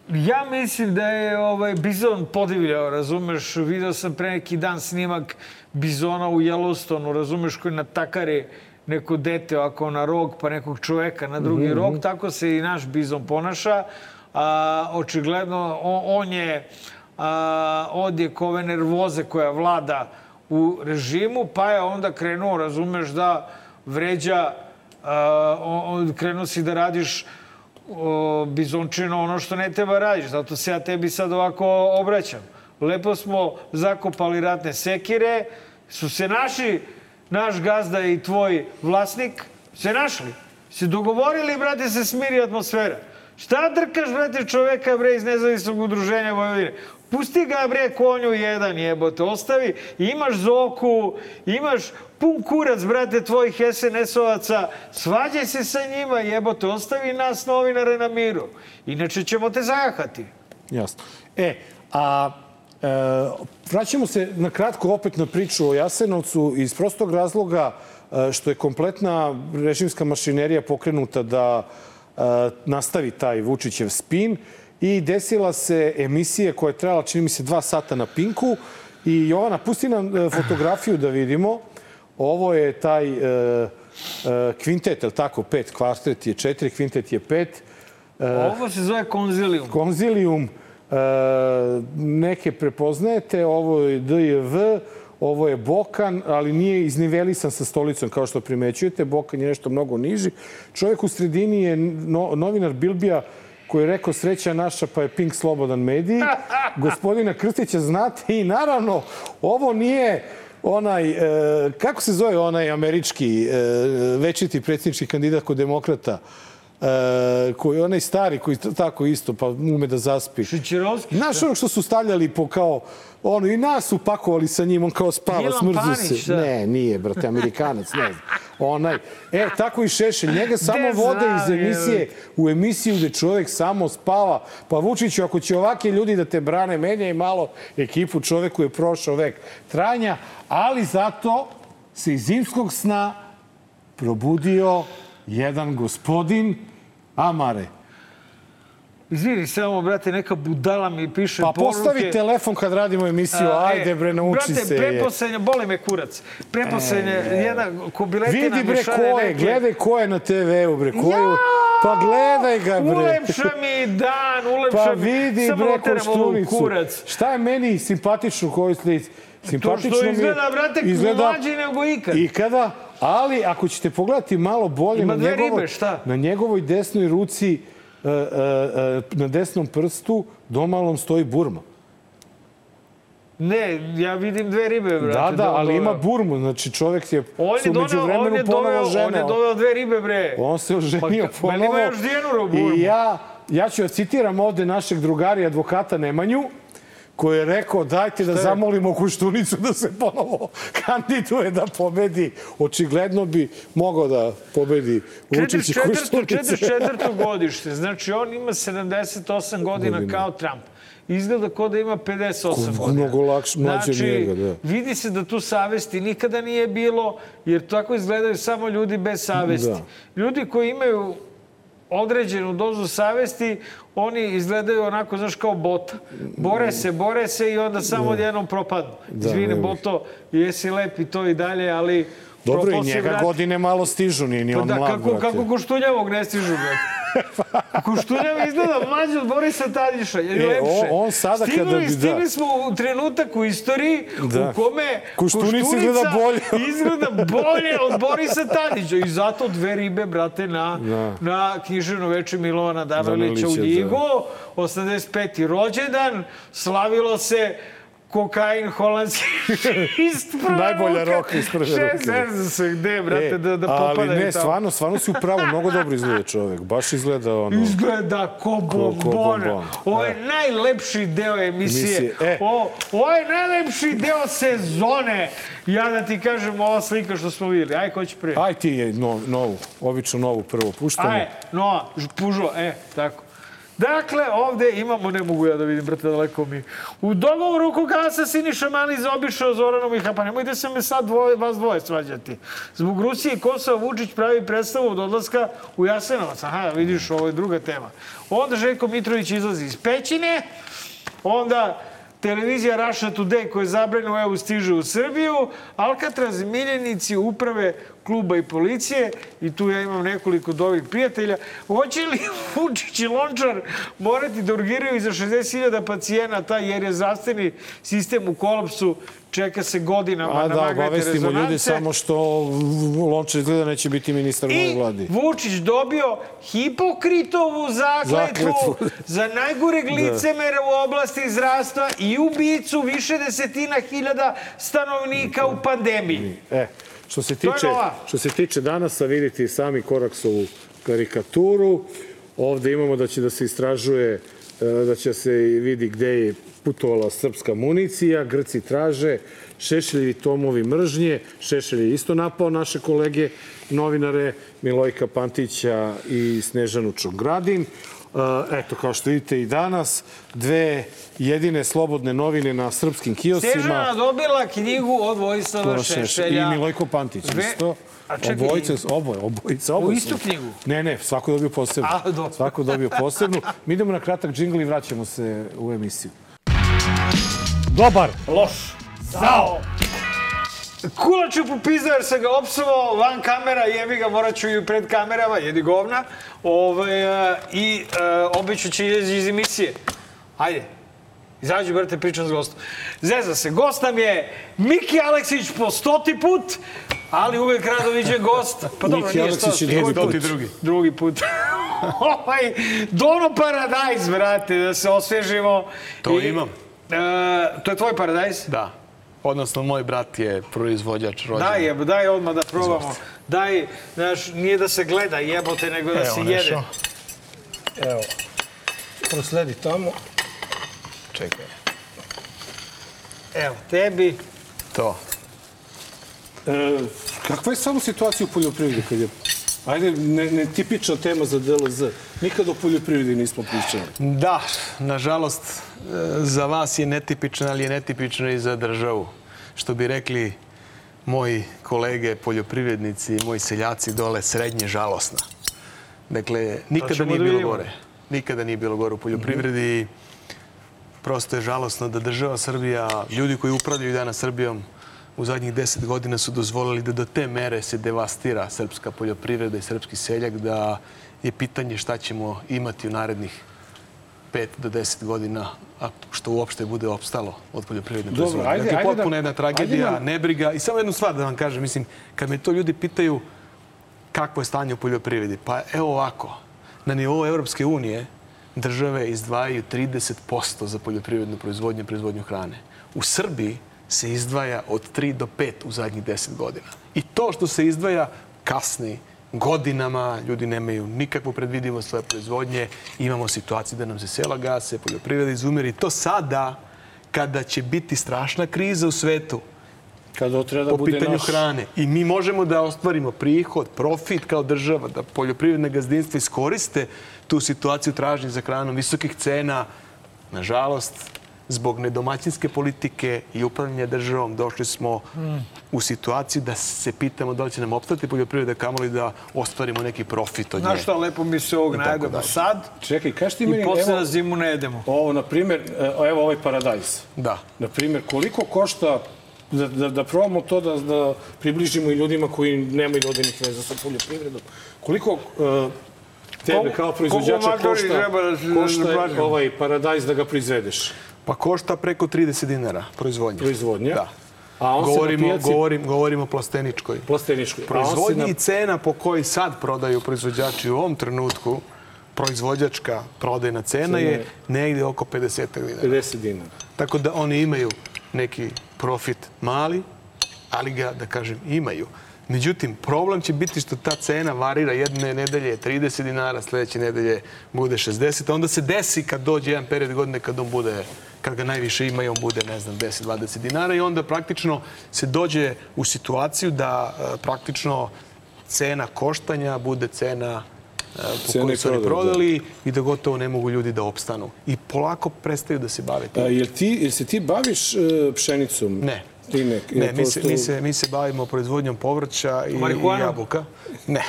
Ja mislim da je ovaj bizon podivljao, razumeš? Video sam pre neki dan snimak bizona u Yellowstoneu, razumeš, koji natakari neko dete ovako na rog, pa nekog čoveka na drugi rog. Tako se i naš bizon ponaša. A, očigledno, on, on je a, odjek ove nervoze koja vlada u režimu, pa je onda krenuo, razumeš, da vređa a, o, krenuo si da radiš o, bizončino ono što ne treba radiš. Zato se ja tebi sad ovako obraćam. Lepo smo zakopali ratne sekire, su se naši, naš gazda i tvoj vlasnik, se našli. Se dogovorili, brate, se smiri atmosfera. Šta drkaš, brate, čoveka, bre, iz nezavisnog udruženja Vojvodine? Pusti ga, bre, konju jedan, jebote, ostavi. Imaš Zoku, imaš pun kurac, brate, tvojih SNS-ovaca. Svađaj se sa njima, jebote, ostavi nas novinare na miru. Inače ćemo te zahati. Jasno. E, a e, vraćamo se na kratko opet na priču o Jasenovcu iz prostog razloga e, što je kompletna režimska mašinerija pokrenuta da e, nastavi taj Vučićev spin i desila se emisija koja je trajala, čini mi se, dva sata na Pinku i Jovana, pusti nam e, fotografiju da vidimo. Ovo je taj e, e, kvintet, je li tako? Pet, kvartet je četiri, kvintet je pet. Ovo se zove konzilium. Konzilium, e, neke prepoznajete, ovo je DJV, ovo je Bokan, ali nije iznivelisan sa stolicom, kao što primećujete. Bokan je nešto mnogo niži. Čovjek u sredini je no, novinar Bilbija, koji je rekao sreća naša pa je Pink Slobodan mediji. Gospodina Krstića znate i naravno ovo nije onaj, e, kako se zove onaj američki e, večiti predsjednički kandidat kod demokrata, e, koji onaj stari koji tako isto pa ume da zaspi. Šećerovski? Znaš ono što su stavljali po kao ono i nas su pakovali sa njim, on kao spava, Milan smrzu Panić, se. da. Ne, nije, brate, Amerikanac, ne znam. Onaj. E, tako i Šešelj. Njega samo Gde vode iz emisije u emisiju gde čovek samo spava. Pa Vučiću, ako će ovake ljudi da te brane, menja i malo ekipu čoveku je prošao vek trajanja, ali zato se iz zimskog sna probudio jedan gospodin Amare. Izvini, samo, brate, neka budala mi piše Pa poruke. postavi telefon kad radimo emisiju, A, ajde e, bre, nauči brate, se. je. preposlenje, boli me kurac. Preposlenje, jedna kobiletina Vidi bre ko je, neke- gledaj ko je na TV-u bre, ko je... Ja! Pa gledaj ga bre. Ulepša mi dan, ulepša Pa mi. vidi Samo bre ovu koštunicu. kurac. Šta je meni simpatično u kojoj slici? To Simpatično što mi je- izgleda, brate, mlađi nego ikad. Ikada, ali ako ćete pogledati malo bolje Ima na njegovoj, ribe, šta? na njegovoj desnoj ruci, e, e, e, na desnom prstu, domalom stoji burma. Ne, ja vidim dve ribe, Da, brate. da, ali doveo. ima burmu, znači čovek je On doneo, on, vremenu je doveo, ponovo on je doveo dve ribe, bre. On se oženio Pa, ponovo. ima još burmu. I ja, ja ću da citiram ovde našeg drugara i advokata Nemanju, koji je rekao dajte da zamolimo Kuštunicu da se ponovo kandiduje da pobedi. Očigledno bi mogao da pobedi Vučić i 44. Kuštunice. 44. godište, znači on ima 78 godina kao Trump. Izgleda kao da ima 58 Ko- godina. mnogo lakše, mlađe znači, njega, da. vidi se da tu savesti nikada nije bilo, jer tako izgledaju samo ljudi bez savesti. Da. Ljudi koji imaju određenu dozu savesti, oni izgledaju onako, znaš, kao bota. Bore se, bore se i onda samo odjednom propadnu. Da, Izvini. Boto, jesi lep i to i dalje, ali... Dobro, i njega brate. godine malo stižu, nije ni Pa on da, mlad, kako, brate. kako Koštunjavog ne stižu, brate. Koštunjav izgleda mlađi od Borisa Tadiša, je E, lepše. on- on sada stigli, kada bi- da. Stigli smo u trenutak u istoriji Da. u kome Koštunica izgleda bolje. izgleda bolje od Borisa Tadića. I zato dve ribe, brate, na, Da. na književno veče Milovana Danilića u Danilića, da. Ljigu. 85. rođendan, slavilo se kokain holandski prve Najbolja ruke. roka iz prve Še, ruke. Ne znam se gde, brate, E, da, da ali popadaju ne, tamo. stvarno, stvarno si u pravu, mnogo dobro izgleda čovek. Baš izgleda ono... Izgleda ko bombon. Ovo je najlepši deo emisije. Emisije, e. O, ovo je najlepši deo sezone. Ja da ti kažem, ova slika što smo vidjeli. Aj, ko će prije? Aj ti je no, novu, obično novu prvo puštamo. Aj, no, pužo, e, tako. Dakle, ovde imamo, ne mogu ja da vidim, brate, daleko mi. U dogovoru koga se Siniša Mali zaobišao Zoranom i Pa nemojte se me sad dvoje, vas dvoje svađati. Zbog Rusije i Kosova Vučić pravi predstavu od odlaska u Jasenovac. Aha, vidiš, ovo je druga tema. Onda Željko Mitrović izlazi iz pećine, onda televizija Russia Today koja je zabranjena u EU stiže u Srbiju, Alcatraz miljenici uprave kluba i policije i tu ja imam nekoliko dovih prijatelja. Hoće li Vučić i Lončar morati da urgiraju za 60.000 pacijenata jer je zdravstveni sistem u kolapsu čeka se godinama A na da, magnetne obavestimo rezonance. ljudi samo što Lončar izgleda neće biti ministar u novoj I vladi. Vučić dobio Hipokritovu zakletvu, Zakletvu. za najgoreg licemera u oblasti zdravstva i ubicu više desetina hiljada stanovnika u pandemiji. E, što se tiče, što se tiče danas, a vidite i sami Koraksovu karikaturu, ovde imamo da će da se istražuje, e, da će se vidi gde je putovala srpska municija, Grci traže, Šešeljevi tomovi mržnje, Šešelj je isto napao naše kolege novinare Milojka Pantića i Snežanu Čongradin. E, Eto, kao što vidite i danas, dve jedine slobodne novine na srpskim kioscima. Snežana dobila knjigu od Vojislava. Šešelja. I Milojko Pantić Ve- isto. A čekaj, Obojice, oboje, obojice, oboje. U istu knjigu? Ne, ne, svako je dobio posebno. A, dobro. Svako je dobio posebnu. Mi idemo na kratak džingl i vraćamo se u emisiju. Dobar. Loš. Zao. Kulač je popizao jer sam ga opsovao van kamera, jebi ga, morat ću i pred kamerama, jedi govna. Ove, e, I e, obično će izaći iz emisije. Ajde, izađu, brate, pričam s gostom. Zeza se, gost nam je Miki Aleksić po stoti put, ali uvek rado viđen gost. Pa dobro, Miki nije Aleksić je drugi put. Drugi. Drugi put. ovaj, Dono Paradajz, brate, da se osvežimo. To I, imam. E, to je tvoj paradajz? Da. Odnosno, moj brat je proizvođač rođena. Daj, jebo, daj odmah da probamo. Daj, znaš, nije da se gleda jebote, nego da se Evo, jede. nešto. Evo, prosledi tamo. Čekaj. Evo, tebi. To. E, kakva je samo situacija u poljoprivredi kad je... Ajde, ne, ne tipična tema za DLZ. Nikad o poljoprivredi nismo pričali. Da, nažalost, e, za vas je netipično, ali je netipično i za državu. Što bi rekli moji kolege poljoprivrednici, moji seljaci dole, srednje žalosna. Dakle, nikada nije da bilo gore. Nikada nije bilo gore u poljoprivredi. Prosto je žalosno da država Srbija, ljudi koji upravljaju danas Srbijom, u zadnjih deset godina su dozvolili da do te mere se devastira srpska poljoprivreda i srpski seljak, da je pitanje šta ćemo imati u narednih 5 do 10 godina, a što uopšte bude opstalo od poljoprivredne Dobro, proizvodnje. ajde- dakle, ajde da- potpuno jedna tragedija, da- nebriga. I samo jednu stvar da vam kažem, mislim, kad me to ljudi pitaju kakvo je stanje u poljoprivredi, pa evo ovako, na nivou Evropske unije države izdvajaju 30% za poljoprivrednu proizvodnju i proizvodnju hrane. U Srbiji se izdvaja od 3 do 5 u zadnjih 10 godina. I to što se izdvaja kasni godinama, ljudi nemaju nikakvu predvidivost svoje proizvodnje, imamo situaciju da nam se sela gase, poljoprivreda izumiri. To sada, kada će biti strašna kriza u svetu, Kada treba da po bude pitanju naš... hrane. I mi možemo da ostvarimo prihod, profit kao država, da poljoprivredne gazdinstva iskoriste tu situaciju tražnje za hranom visokih cena. Nažalost, zbog nedomaćinske politike i upravljanja državom došli smo u situaciju da se pitamo da li će nam opstati poljoprivreda kamoli da ostvarimo neki profit od nje. Znaš šta, lepo mi se ovog najedemo sad Čekaj, kaži ti i meni, posle evo, na zimu ne jedemo. ovo, na primjer, e, evo ovaj paradajz. Da. Na primjer, koliko košta da, da, da probamo to da, da približimo i ljudima koji nemaju dodirnih veza sa poljoprivredom. Koliko uh, tebe Koliko- kao proizvođača košta, treba da košta ovaj paradajz da ga proizvedeš? Pa košta preko 30 dinara proizvodnja. Proizvodnja? Da. A on se Govorimo, na pijaci govorim, govorimo o plasteničkoj. plasteničkoj. Se Proizvodnja na- i cena po kojoj sad prodaju proizvođači u ovom trenutku, proizvođačka prodajna cena je negde oko 50 dinara. 50 dinara. Tako da oni imaju neki profit mali, ali ga, da kažem, imaju. Međutim, problem će biti što ta cena varira jedne nedelje je 30 dinara, sledeće nedelje bude 60, a onda se desi kad dođe jedan period godine kad on bude kad ga najviše ima i on bude, ne znam, 10-20 dinara i onda praktično se dođe u situaciju da e, praktično cena koštanja bude cena e, po kojoj su oni da. prodali i da gotovo ne mogu ljudi da opstanu. I polako prestaju da se bave tim. A, jel, ti, jel se ti baviš e, pšenicom? Ne. Ne. Mi se, mi, se, mi se bavimo proizvodnjom povrća i, i jabuka. Ne.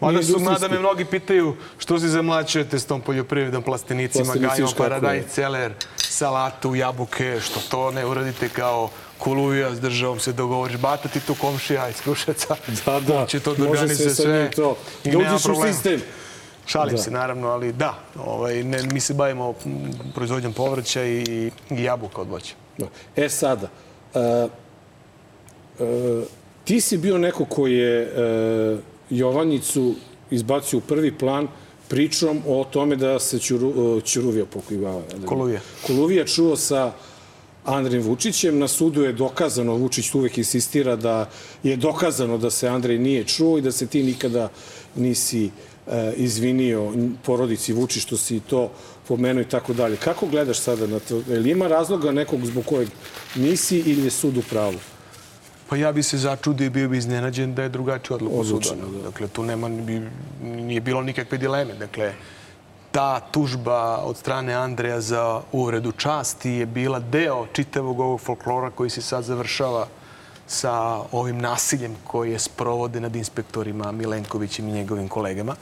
Mada, su, mada me mnogi pitaju što se zamlačujete s tom poljoprivredom, plastenicima, Plastenici gajom, paradaj, je. celer, salatu, jabuke, što to ne uradite kao Koluvija s državom se dogovoriš, bata ti tu komšija iz Krušeca. Da, da, On će to da može se sve. to. i Da uđeš u sistem. Šalim Da. se naravno, ali da, ovaj, ne, mi se bavimo proizvodnjom povrća i, i jabuka od voća. Da. E sada, uh, uh, ti si bio neko koji je uh, Jovanjicu izbacio u prvi plan pričom o tome da se Ćuru, uh, Ćuruvija pokivava. Koluvija. Koluvija čuo sa Andrejem Vučićem. Na sudu je dokazano, Vučić uvek insistira da je dokazano da se Andrej nije čuo i da se ti nikada nisi e, izvinio porodici Vučić što si to pomenuo i tako dalje. Kako gledaš sada na to? Je li ima razloga nekog zbog kojeg nisi ili je sud u pravu? Pa ja bi se začudio i bio bi iznenađen da je drugačija odluka suda. da. Dakle, tu nema, ni- nije bilo nikakve dileme. Dakle, ta tužba od strane Andreja za uvredu časti je bila deo čitavog ovog folklora koji se sad završava sa ovim nasiljem koje sprovode nad inspektorima Milenkovićem i njegovim kolegama.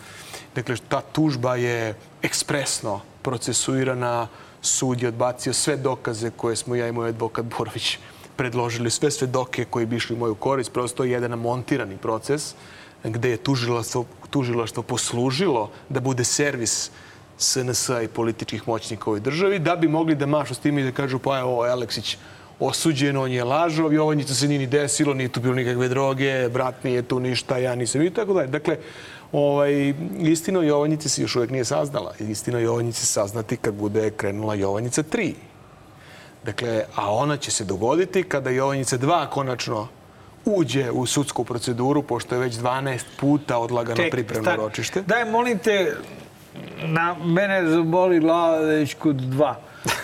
Dakle, ta tužba je ekspresno procesuirana, sud je odbacio sve dokaze koje smo ja i moj advokat Borović predložili, sve svedoke koji bi išli u moju korist. Prosto je jedan montirani proces gde je tužilaštvo, tužilaštvo poslužilo da bude servis SNS-a i političkih moćnika u ovoj državi, da bi mogli da mašu s tim i da kažu pa evo, Aleksić osuđen, on je lažov, Jovanjica se nije ni desilo, nije tu bilo nikakve droge, brat nije tu ništa, ja nisam i tako dalje. Dakle, ovaj, istina o Jovanjici se još uvek nije saznala. Istina o Jovanjici se saznati kad bude krenula Jovanjica 3. Dakle, a ona će se dogoditi kada Jovanjica 2 konačno uđe u sudsku proceduru, pošto je već 12 puta odlagano pripremno ročište. Daj, molim te, na mene boli glava već kod dva.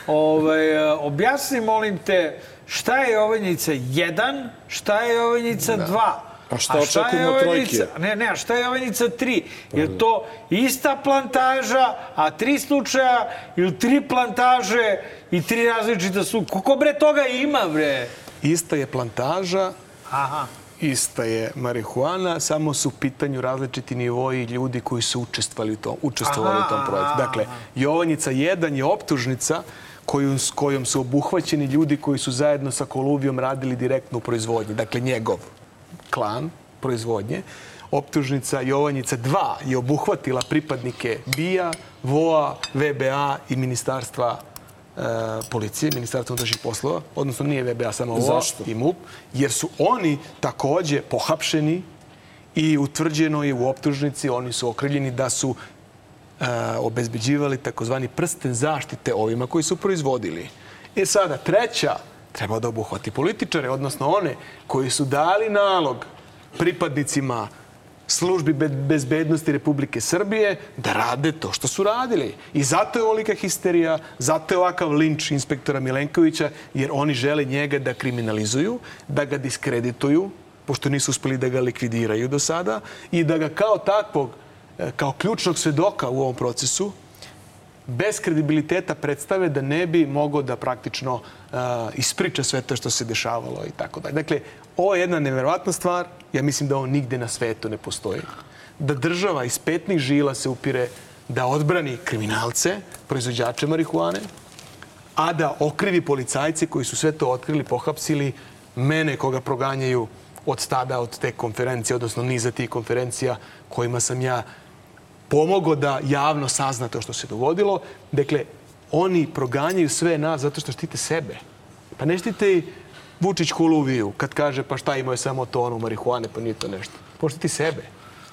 Ove, e, objasni, molim te, šta je Jovanjica 1, šta je Jovanjica 2? A šta je očekujemo od Jovanjica- trojke? Ne, ne, a šta je Jovanjica 3? Je to ista plantaža, a tri slučaja ili tri plantaže i tri različita su... Koliko bre toga ima, bre? Ista je plantaža, Aha. ista je marihuana, samo su u pitanju različiti nivoji ljudi koji su učestvovali u tom, učestvovali u tom Aha, projektu. Dakle, Jovanjica 1 je optužnica koju, s kojom su obuhvaćeni ljudi koji su zajedno sa Koluvijom radili direktno u proizvodnji. Dakle, njegov klan proizvodnje. Optužnica Jovanjica 2 je obuhvatila pripadnike BIA, VOA, VBA i Ministarstva e, policije, Ministarstva unutrašnjih poslova, odnosno nije VBA, samo VOA Zašto? i MUP, jer su oni takođe pohapšeni i utvrđeno je u optužnici, oni su okrivljeni da su e, obezbeđivali takozvani prsten zaštite ovima koji su proizvodili. E sada, treća treba da obuhvati političare, odnosno one koji su dali nalog pripadnicima službi be- bezbednosti Republike Srbije da rade to što su radili. I zato je ovolika histerija, zato je ovakav linč inspektora Milenkovića, jer oni žele njega da kriminalizuju, da ga diskredituju, pošto nisu uspeli da ga likvidiraju do sada, i da ga kao takvog, e, kao ključnog svedoka u ovom procesu, bez kredibiliteta predstave da ne bi mogao da praktično uh, ispriča sve to što se dešavalo i tako dalje. Dakle, ovo je jedna neverovatna stvar. Ja mislim da ovo nigde na svetu ne postoji. Da država iz petnih žila se upire da odbrani kriminalce, proizvođače marihuane, a da okrivi policajce koji su sve to otkrili, pohapsili, mene koga proganjaju od tada, od te konferencije, odnosno niza tih konferencija kojima sam ja pomogao da javno sazna to što se dogodilo. Dakle, oni proganjaju sve nas zato što štite sebe. Pa ne štite i Vučić Koluviju kad kaže pa šta imao je samo tonu marihuane, pa nije to nešto. Poštiti sebe.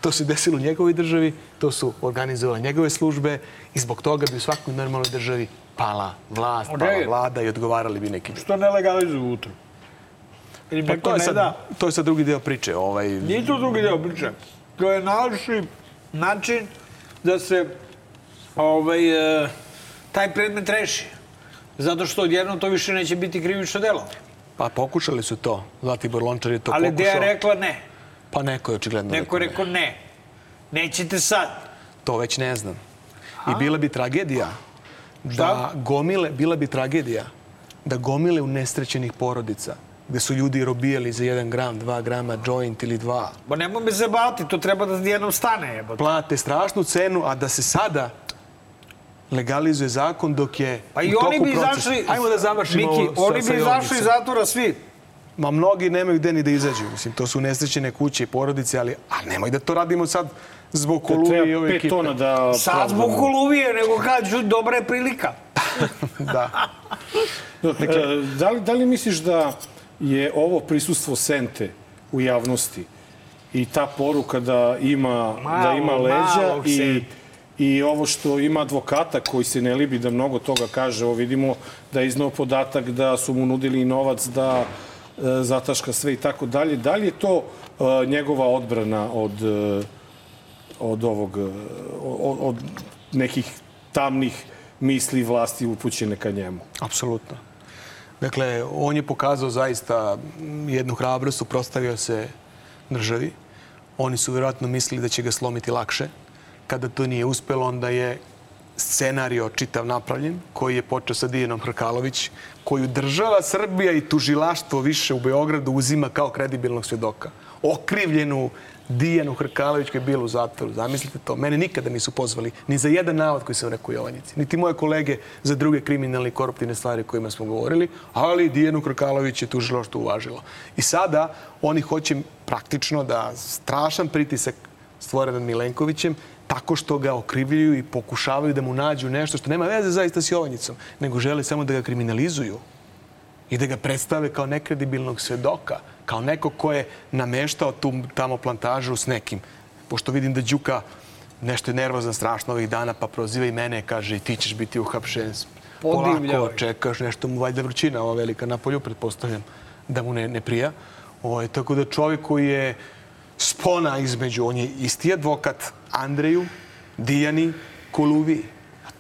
To se desilo u njegovoj državi, to su organizovale njegove službe i zbog toga bi u svakoj normalnoj državi pala vlast, pala vlada i odgovarali bi neki. Što ne legalizuju utru? Pa neko to je, ne sad, da? to je sad drugi deo priče. Ovaj, Nije to drugi deo priče. To je najlepši način da se ovaj, e, taj predmet reši. Zato što odjednom to više neće biti krivično delo. pa pokušali su to. Zlatibor Lončar je to Ali pokušao. Deja rekla ne. Pa neko je očigledno Neko je ne. rekao ne. Nećete sad. To već ne znam. I bila bi tragedija da gomile, bila bi tragedija da gomile unesrećenih porodica gde su ljudi robijali za 1 gram, 2 grama joint ili 2, Bo nemoj me zabavati, to treba da jednom stane. Jebote. plate strašnu cenu, a da se sada legalizuje zakon dok je Pa u i toku oni bi proces. izašli... Ajmo da završimo Miki, ovo sa- oni bi izašli iz zatvora svi. Ma mnogi nemaju gde ni da izađu. Mislim, to su nesrećene kuće i porodice, ali a nemoj da to radimo sad zbog Koluvije i ove Treba ekipe. tona da... Sad zbog Koluvije, nego kažu dobra je prilika. Da. E, Da li, da li misliš da je ovo prisustvo Sente u javnosti i ta poruka da ima, da Malo, ima leđa i, Sente. i ovo što ima advokata koji se ne libi da mnogo toga kaže. Ovo vidimo da je iznao podatak da su mu nudili i novac da e, zataška sve i tako dalje. Da li je to e, njegova odbrana od, e, od ovog, e, od, od nekih tamnih misli vlasti upućene ka njemu? Apsolutno. Dakle, on je pokazao zaista jednu hrabrost, uprostavio se državi. Oni su vjerojatno mislili da će ga slomiti lakše. Kada to nije uspelo, onda je scenario čitav napravljen, koji je počeo sa Dijanom Hrkalović, koju država Srbija i tužilaštvo više u Beogradu uzima kao kredibilnog svjedoka. Okrivljenu Dijanu Hrkalović koja je bila u zatvoru. Zamislite to. Mene nikada nisu pozvali ni za jedan navod koji sam rekao u Jovanjici. Niti moje kolege za druge kriminalne i koruptivne stvari o kojima smo govorili, ali Dijanu Hrkalović je tužilaštvo uvažilo. I sada oni hoće praktično da strašan pritisak stvore nad Milenkovićem tako što ga okrivljuju i pokušavaju da mu nađu nešto što nema veze zaista s Jovanjicom, nego žele samo da ga kriminalizuju i da ga predstave kao nekredibilnog svedoka, kao neko ko je nameštao tu tamo plantažu s nekim. Pošto vidim da Đuka nešto je nervozan strašno ovih dana, pa proziva i mene, kaže i ti ćeš biti uhapšen. Polako čekaš, nešto mu valjda vrućina ova velika na polju, pretpostavljam da mu ne, ne prija. O, tako da čovjek koji je spona između, on je isti advokat Andreju, Dijani, Koluvi.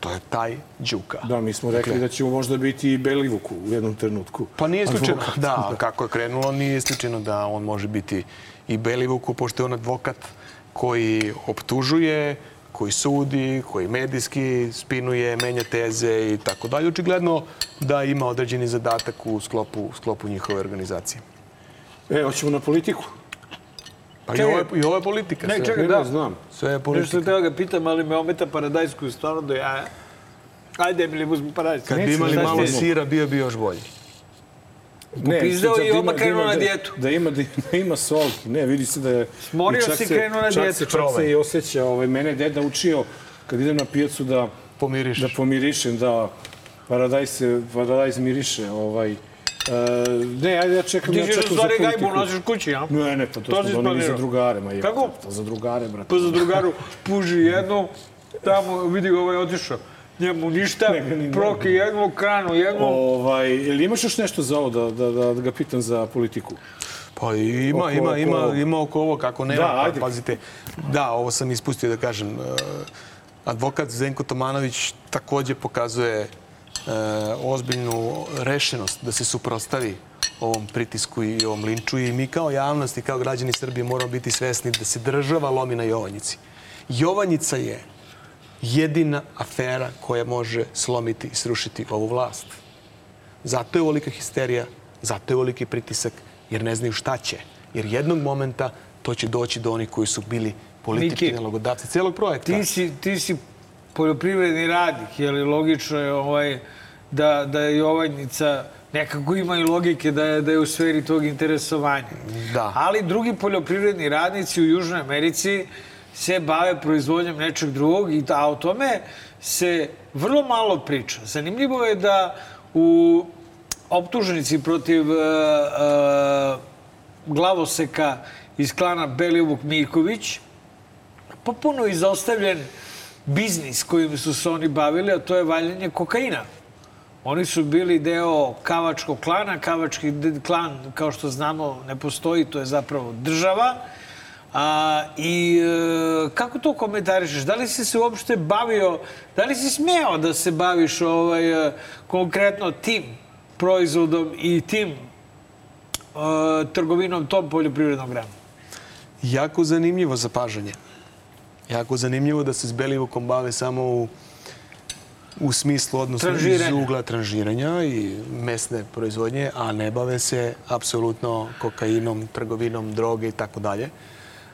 To je taj Đuka. Da, mi smo rekli da će možda biti i Belivuku u jednom trenutku. Pa nije isključeno. Da, kako je krenulo, nije isključeno da on može biti i Belivuku, pošto je on advokat koji optužuje, koji sudi, koji medijski spinuje, menja teze i tako dalje. Očigledno da ima određeni zadatak u sklopu, u sklopu njihove organizacije. E, hoćemo na politiku. Pa i ovo je, i ovo je politika. Ne, čekaj, Ne, da. ne znam. Sve je Nešto politika. treba ga pitam, ali me ometa paradajsku stvarno da ja... Ajde, Emili, uzmi paradajsku. Kad bi imali malo sira, bio bi još bolji. Popizdeo sad i da odmah ima- krenuo da ima- na da- dijetu. Da ima, da, da ima solki. Ne, vidi se da je... Smorio čak si, se- krenuo na čak dijetu. Se, čak se i osjeća. Ovaj, mene je deda učio kad idem na pijacu da... Pomiriš. Da pomirišem, da paradajz se, paradajz miriše. Ovaj. E, ne, ajde ja čekam, Ti ja ćeš čekam za stvari politiku. gajbu nosiš kući, a? Ne, ne, pa to, To smo si doneli za drugare, ma je. Kako? To za drugare, brate. Pa za drugaru puži jednu, tamo vidi ovaj otišao. Njemu ništa, ga ni proki jednu kranu, jednu. Ovaj, jel imaš još nešto za ovo da, da, da, da ga pitam za politiku? Pa ima, Oko- ima, ima, oko- ima oko ovo kako nema. Da, pa, ajde. pazite, da, ovo sam ispustio da kažem. E, advokat Zenko Tomanović takođe pokazuje ozbiljnu rešenost da se suprostavi ovom pritisku i ovom linču i mi kao javnost i kao građani Srbije moramo biti svesni da se država lomi na Jovanjici. Jovanjica je jedina afera koja može slomiti i srušiti ovu vlast. Zato je ovolika histerija, zato je ovoliki pritisak, jer ne znaju šta će. Jer jednog momenta to će doći do onih koji su bili politički Miki, celog projekta. Ti si, ti si poljoprivredni radnik, je li logično je ovaj, da, da je Jovanjica nekako ima i logike da je, da je u sferi tog interesovanja. Da. Ali drugi poljoprivredni radnici u Južnoj Americi se bave proizvodnjom nečeg drugog i da o tome se vrlo malo priča. Zanimljivo je da u optužnici protiv uh, uh, glavoseka iz klana Belivuk Mirković potpuno izostavljen biznis kojim su se oni bavili, a to je valjanje kokaina. Oni su bili deo kavačkog klana. Kavački klan, kao što znamo, ne postoji, to je zapravo država. A, I e, kako to komentarišeš? Da li si se uopšte bavio, da li si smeo da se baviš ovaj, e, konkretno tim proizvodom i tim e, trgovinom tom poljoprivrednog grana? Jako zanimljivo zapažanje. Jako zanimljivo da se s Belivukom bave samo u, u smislu, odnosno iz ugla tranžiranja i mesne proizvodnje, a ne bave se apsolutno kokainom, trgovinom, droge i tako dalje.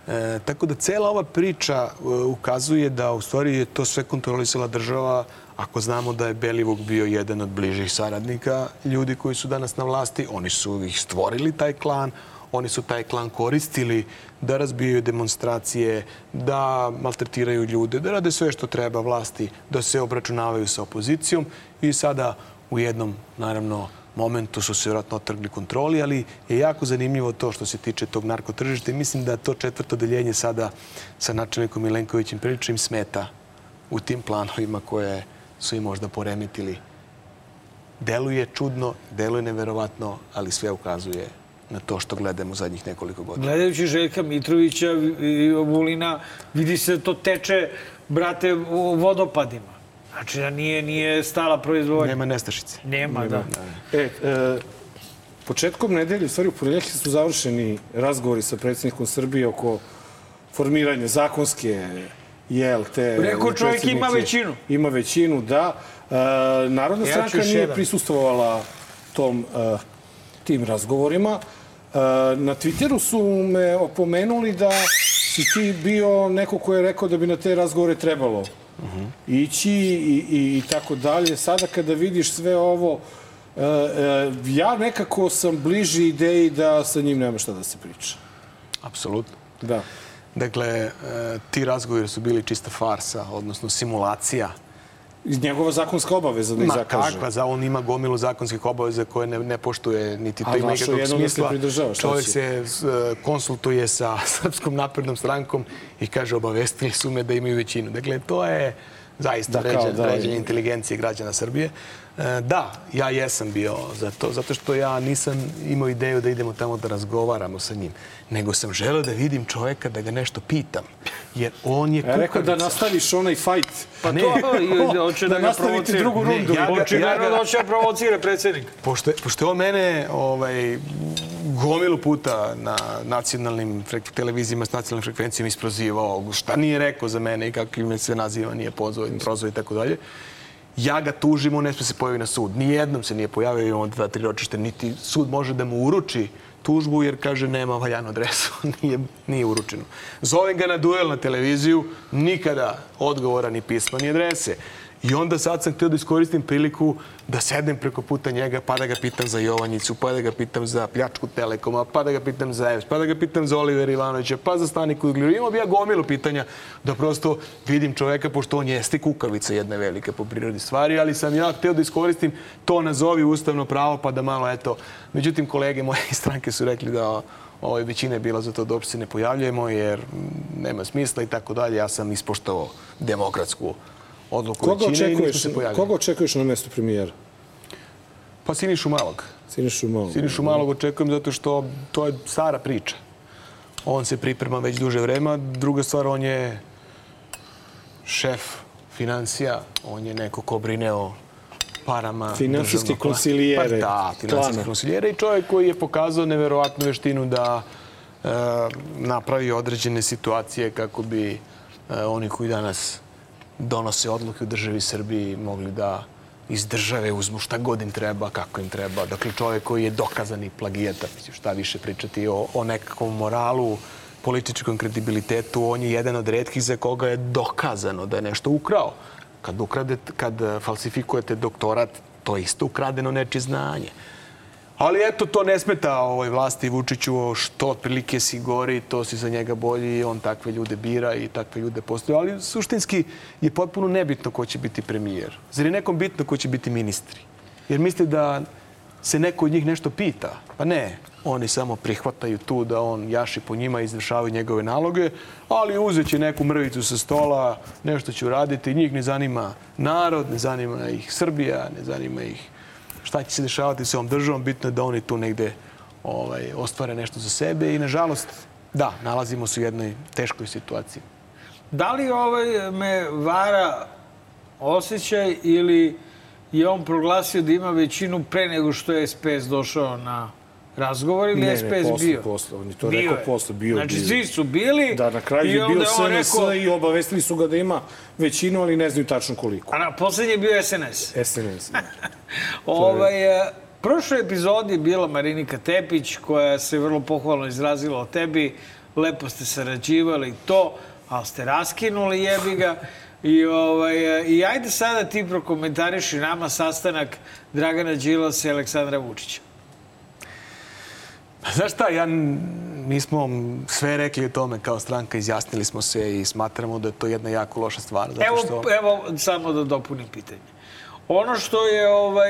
E, tako da cela ova priča e, ukazuje da u stvari je to sve kontrolisala država ako znamo da je Belivuk bio jedan od bližih saradnika ljudi koji su danas na vlasti. Oni su ih stvorili, taj klan, oni su taj klan koristili da razbijaju demonstracije, da maltretiraju ljude, da rade sve što treba vlasti, da se obračunavaju sa opozicijom i sada u jednom, naravno, momentu su se vjerojatno otrgli kontroli, ali je jako zanimljivo to što se tiče tog narkotržišta i mislim da to četvrto deljenje sada sa načelnikom Milenkovićem prilično smeta u tim planovima koje su im možda poremetili. Deluje čudno, deluje neverovatno, ali sve ukazuje na to što gledamo zadnjih nekoliko godina. Gledajući Željka Mitrovića i Vulina, vidi se da to teče, brate, u vodopadima. Znači da nije, nije stala proizvodnja. Nema nestašice. Nema, da. E, e, početkom nedelje, u stvari u ponedjeljak su završeni razgovori sa predsjednikom Srbije oko formiranja zakonske jel, te... Rekao čovjek ima većinu. Ima većinu, da. E, Narodna Ja stranka nije jedan. prisustovala tom, e, tim razgovorima. E, na Twitteru su me opomenuli da si ti bio neko ko je rekao da bi na te razgovore trebalo ići i, i, i tako dalje. Sada kada vidiš sve ovo, e, e, ja nekako sam bliži ideji da sa njim nema šta da se priča. Apsolutno. Da. Dakle, ti razgovori su bili čista farsa, odnosno simulacija. Iz njegova zakonska obaveza da ih Ma zakaže. kakva, za on ima gomilu zakonskih obaveza koje ne, ne poštuje, niti to A ima ikakvog se smisla. Čovjek se e, konsultuje sa Srpskom naprednom strankom i kaže obavestili su me da imaju većinu. Dakle, to je zaista Da, da, vređanje, da, inteligencije građana Srbije. E, Da, ja jesam bio za to, zato što ja nisam imao ideju da idemo tamo da razgovaramo sa njim, nego sam želeo da vidim čoveka, da ga nešto pitam. Jer on je Ja rekao da kukavica. nastaviš onaj fight. Pa Ne. to, i hoće da, Da ga nastavite provocira. drugu Ne, rundu. Ja ga, Ja ga- Očigledno ja ga- da hoće da provocira predsjednik. Pošto, je- pošto je on mene ovaj, gomilu puta na nacionalnim televizijama s nacionalnim frekvencijama isprozivao, šta nije rekao za mene i kako me sve naziva, nije pozvao, prozvao i tako dalje. Ja ga tužim, on ne sme se pojavi na sud. Nijednom se nije pojavio, imamo dva, tri ročište, niti sud može da mu uruči tužbu jer kaže nema valjanu adresu, nije, nije uručeno. Zovem ga na duel na televiziju, nikada odgovora ni pisma ni adrese. I onda sad sam htio da iskoristim priliku da sedem preko puta njega, pa da ga pitam za Jovanjicu, pa da ga pitam za pljačku Telekoma, pa da ga pitam za EPS, pa da ga pitam za Olivera Ivanovića, pa za Staniku Ugljeru. Imao bi ja gomilu pitanja da prosto vidim čoveka, pošto on jeste kukavica jedna velika po prirodi stvari, ali sam ja htio da iskoristim to nazovi ustavno pravo, pa da malo, eto... Međutim, kolege moje iz stranke su rekli da ovaj, većina je bila za to da uopšte ne pojavljujemo, jer mm, nema smisla i tako dalje. Ja sam ispoštovao demokratsku odluku Koga većine i nismo se pojavili. koga očekuješ na mestu premijera? Pa Sinišu Malog. Sinišu Malog. Sinišu Malog očekujem zato što to je stara priča. On se priprema već duže vrema. Druga stvar, on je šef financija. On je neko ko brine o parama kla- konsilijere Pa da, finansijske klana. konsilijere i čovjek koji je pokazao neverovatnu veštinu da e, napravi određene situacije kako bi e, oni koji danas donose odluke u državi Srbiji mogli da iz države uzmu šta god im treba, kako im treba. Dakle, čovjek koji je dokazani plagijata, šta više pričati o, o nekakvom moralu, političkom kredibilitetu, on je jedan od redkih za koga je dokazano da je nešto ukrao. Kad, ukrade, kad falsifikujete doktorat, to je isto ukradeno nečije znanje. Ali eto, to ne smeta ovoj vlasti Vučiću, što otprilike si gori, to si za njega bolji on takve ljude bira i takve ljude postoje. Ali suštinski je potpuno nebitno ko će biti premijer. Zar je nekom bitno ko će biti ministri? Jer misli da se neko od njih nešto pita. Pa ne, oni samo prihvataju tu da on jaši po njima i izvršavaju njegove naloge, ali uzet će neku mrvicu sa stola, nešto će uraditi, njih ne zanima narod, ne zanima ih Srbija, ne zanima ih šta će se dešavati sa ovom državom, bitno je da oni tu negde ovaj, ostvare nešto za sebe i nažalost, da, nalazimo se u jednoj teškoj situaciji. Da li ovaj me vara osjećaj ili je on proglasio da ima većinu pre nego što je SPS došao na razgovor ili Ne, je ne, SPS posle, bio? posle. On je to Bio rekao je. posle, bio, Znači, bio. svi su bili Da, na kraju je bio SNS rekao- i obavestili su ga da ima većinu, ali ne znaju tačno koliko. A na poslednji je bio SNS. SNS. da. Ovaj, e, prošloj epizodi je bila Marinika Tepić koja se vrlo pohvalno izrazila o tebi. lepo ste sarađivali to, ali ste raskinuli jebi ga. I, ovaj, I ajde sada ti prokomentariši nama sastanak Dragana Đilasa i Aleksandra Vučića. Znaš šta, ja, mi smo sve rekli o tome kao stranka, izjasnili smo se i smatramo da je to jedna jako loša stvar. Zato evo, što... evo, samo da dopunim pitanje. Ono što je ovaj,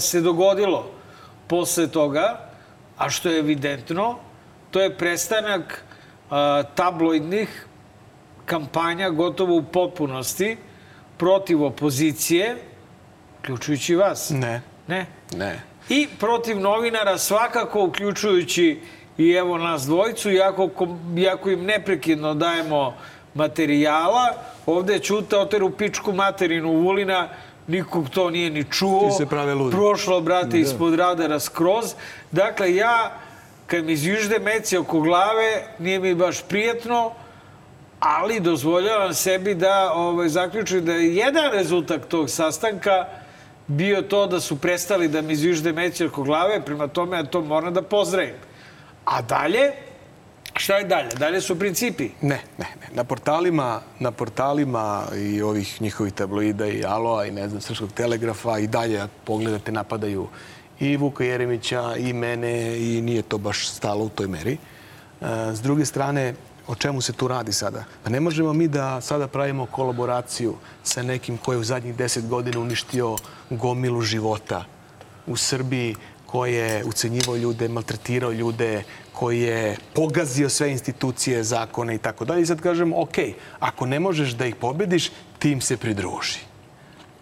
se dogodilo posle toga, a što je evidentno, to je prestanak a, tabloidnih kampanja gotovo u potpunosti protiv opozicije, uključujući vas. Ne. Ne? Ne. I protiv novinara svakako, uključujući i evo nas dvojicu, iako, iako im neprekidno dajemo materijala, ovde je Ćuta oteru pičku materinu Vulina, nikog to nije ni čuo. Ti se prave ludi. Prošlo, brate, da. ispod radara skroz. Dakle, ja, kad mi izvižde meci oko glave, nije mi baš prijetno, ali dozvoljavam sebi da ovaj, zaključim da je jedan rezultat tog sastanka bio to da su prestali da mi izvižde meci oko glave, prema tome ja to moram da pozdravim. A dalje, šta je dalje? Dalje su principi. Ne, ne, ne. Na portalima, na portalima i ovih njihovih tabloida i Aloa i ne znam, Srpskog telegrafa i dalje pogledate napadaju i Vuka Jeremića i mene i nije to baš stalo u toj meri. E, s druge strane, o čemu se tu radi sada? Pa ne možemo mi da sada pravimo kolaboraciju sa nekim ko je u zadnjih deset godina uništio gomilu života u Srbiji, koji je ucenjivao ljude, maltretirao ljude, koji je pogazio sve institucije, zakone i tako dalje. I sad kažem, ok, ako ne možeš da ih pobediš, tim se pridruži.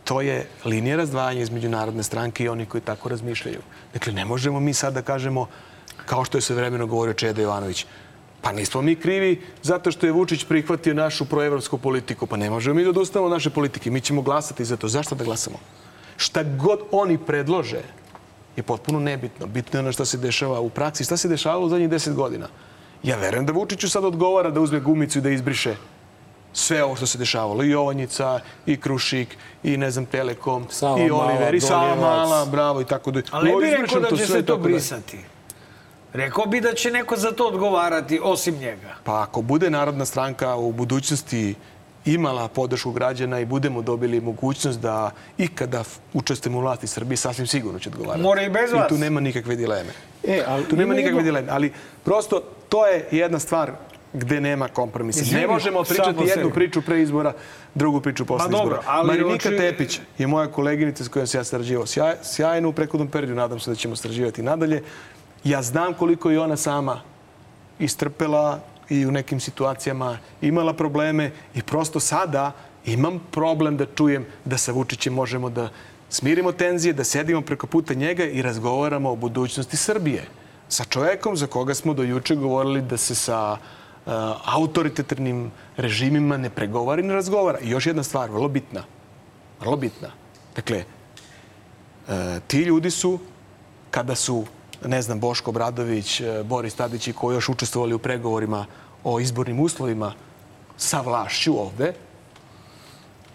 To je linija razdvajanja između Narodne stranke i oni koji tako razmišljaju. Dakle, ne možemo mi sad da kažemo, kao što je sve vremeno govorio Čeda Jovanović, Pa nismo mi krivi zato što je Vučić prihvatio našu proevropsku politiku. Pa ne možemo mi da odustavimo od naše politike. Mi ćemo glasati za to. Zašto da glasamo? Šta god oni predlože je potpuno nebitno. Bitno je ono što se dešava u praksi. Šta se dešavalo u zadnjih deset godina? Ja verujem da Vučiću sad odgovara da uzme gumicu i da izbriše sve ovo što se dešavalo. I Jovanjica, i Krušik, i ne znam, Telekom, Sava i Oliver, Mala, i Sava Donjevac. Mala, bravo, i tako da... Ali ne Ovo, bi rekao da će se to da- brisati. Rekao bi da će neko za to odgovarati, osim njega. Pa ako bude Narodna stranka u budućnosti imala podršku građana i budemo dobili mogućnost da ikada učestvujemo u vlasti Srbije, sasvim sigurno će odgovarati. Mora i bez vas. I tu nema nikakve dileme. E, ali Tu nema nikakve dileme. Ali prosto to je jedna stvar gde nema kompromisa. Izvini, Ne možemo pričati jednu priču pre izbora, drugu priču posle Ma dobro, izbora. ali Marinika oči- Tepić je moja koleginica s kojom se ja sarađivao sjaj, sjajno u prekodnom periodu. Nadam se da ćemo sarađivati nadalje. Ja znam koliko je ona sama istrpela i u nekim situacijama imala probleme i prosto sada imam problem da čujem da sa Vučićem možemo da smirimo tenzije, da sedimo preko puta njega i razgovaramo o budućnosti Srbije. Sa čovekom za koga smo do juče govorili da se sa uh, autoritativnim režimima ne pregovara i ne razgovara. I još jedna stvar, vrlo bitna. Vrlo bitna. Dakle, uh, ti ljudi su, kada su ne znam, Boško Bradović, e, Boris Tadić i koji još učestvovali u pregovorima o izbornim uslovima sa vlašću ovde,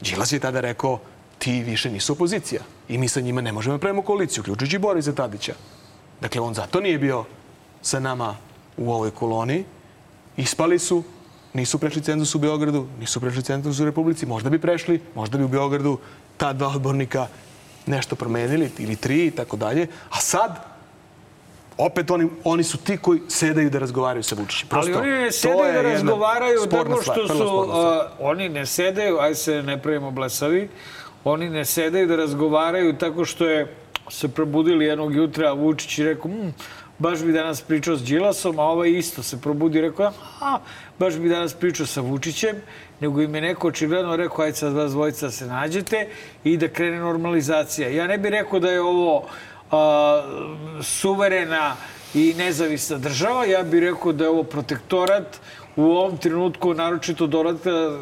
Đilas je tada rekao ti više nisu opozicija i mi sa njima ne možemo da pravimo koaliciju, uključujući Borisa Tadića. Dakle, on zato nije bio sa nama u ovoj koloni. Ispali su, nisu prešli cenzus u Beogradu, nisu prešli cenzus u Republici. Možda bi prešli, možda bi u Beogradu ta dva odbornika nešto promenili, ili tri i tako dalje. A sad, opet oni, oni su ti koji sedaju da razgovaraju sa Vučićem. Ali oni ne sedaju da razgovaraju tako stvar, što vrlo su... stvar. a, oni ne sedaju, aj se ne pravimo blesavi, oni ne sedaju da razgovaraju tako što je se probudili jednog jutra, a Vučić i rekao, mm, baš bi danas pričao s Đilasom, a ovaj isto se probudi i rekao, a, baš bi danas pričao sa Vučićem, nego im je neko očigledno rekao, ajde sad vas dvojica da se nađete i da krene normalizacija. Ja ne bih rekao da je ovo suverena i nezavisna država, ja bih rekao da je ovo protektorat u ovom trenutku, naročito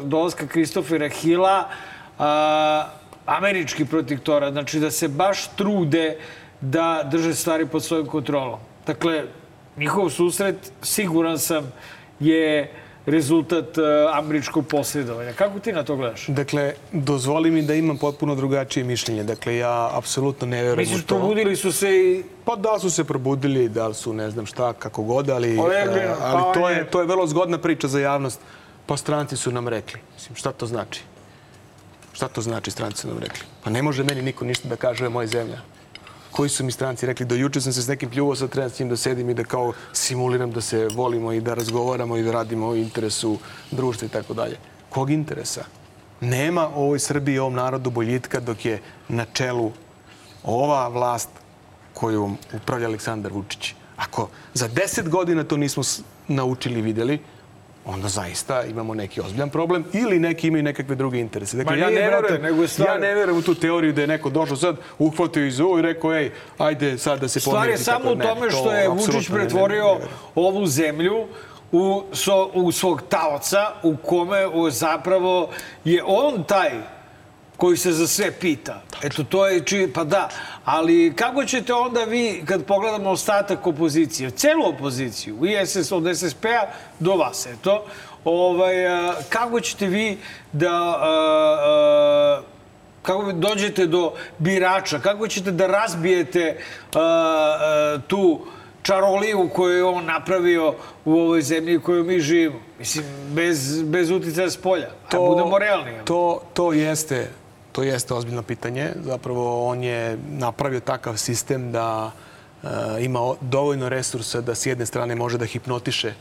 dolaska, Kristofera Hila, a, američki protektorat. Znači da se baš trude da drže stvari pod svojom kontrolom. Dakle, njihov susret, siguran sam, je rezultat uh, američkog posredovanja. Kako ti na to gledaš? Dakle, dozvoli mi da imam potpuno drugačije mišljenje. Dakle, ja apsolutno ne verujem Misliš, u to. probudili su se i... Pa da su se probudili, da su ne znam šta, kako god, ali, Olegli, pa ali to, on je, to je vrlo zgodna priča za javnost. Pa stranci su nam rekli. Mislim, šta to znači? Šta to znači stranci su nam rekli? Pa ne može meni niko ništa da kaže, je moja zemlja. Koji su mi stranci rekli? Do juče sam se s nekim pljuvao, sad trebam s njim da sedim i da kao simuliram da se volimo i da razgovaramo i da radimo u interesu društva i tako dalje. Kog interesa? Nema ovoj Srbiji i ovom narodu boljitka dok je na čelu ova vlast kojom upravlja Aleksandar Vučić. Ako za deset godina to nismo naučili i videli, onda zaista imamo neki ozbiljan problem ili neki imaju nekakve druge interese. Dakle, ja, ne brate, verujem, nego je stvar- ja ne verujem u tu teoriju da je neko došao sad, uhvatio iz uvo i rekao, ej, ajde sad da se Stvar je pomirite. samo u tome to što je apsolutno Vučić ne, ne, ne, pretvorio ne ovu zemlju u, so, u svog taoca, u kome o, zapravo je on taj koji se za sve pita. Eto, to je či... Pa da, ali kako ćete onda vi, kad pogledamo ostatak opozicije, celu opoziciju, i SS, od SSP-a do vas, eto, ovaj, kako ćete vi da... A, a, kako dođete do birača, kako ćete da razbijete a, a, tu čaroliju koju je on napravio u ovoj zemlji u kojoj mi živimo. Mislim, bez, bez uticaja s polja. To, budemo realni. To, to jeste to jeste ozbiljno pitanje. Zapravo on je napravio takav sistem da e, ima dovoljno resursa da s jedne strane može da hipnotiše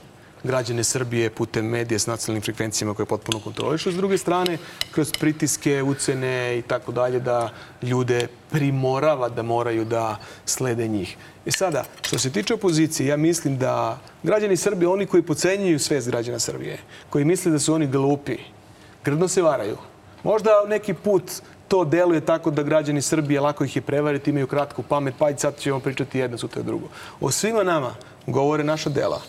građane Srbije putem medija s nacionalnim frekvencijama koje potpuno kontrolišu. S druge strane, kroz pritiske, ucene i tako dalje, da ljude primorava da moraju da slede njih. I sada, što se tiče opozicije, ja mislim da građani Srbije, oni koji pocenjuju svest građana Srbije, koji misle da su oni glupi, grdno se varaju. Možda neki put to deluje tako da građani Srbije lako ih je prevariti, imaju kratku pamet, pa ajde sad ćemo pričati jedno, sutra drugo. O svima nama govore naša dela.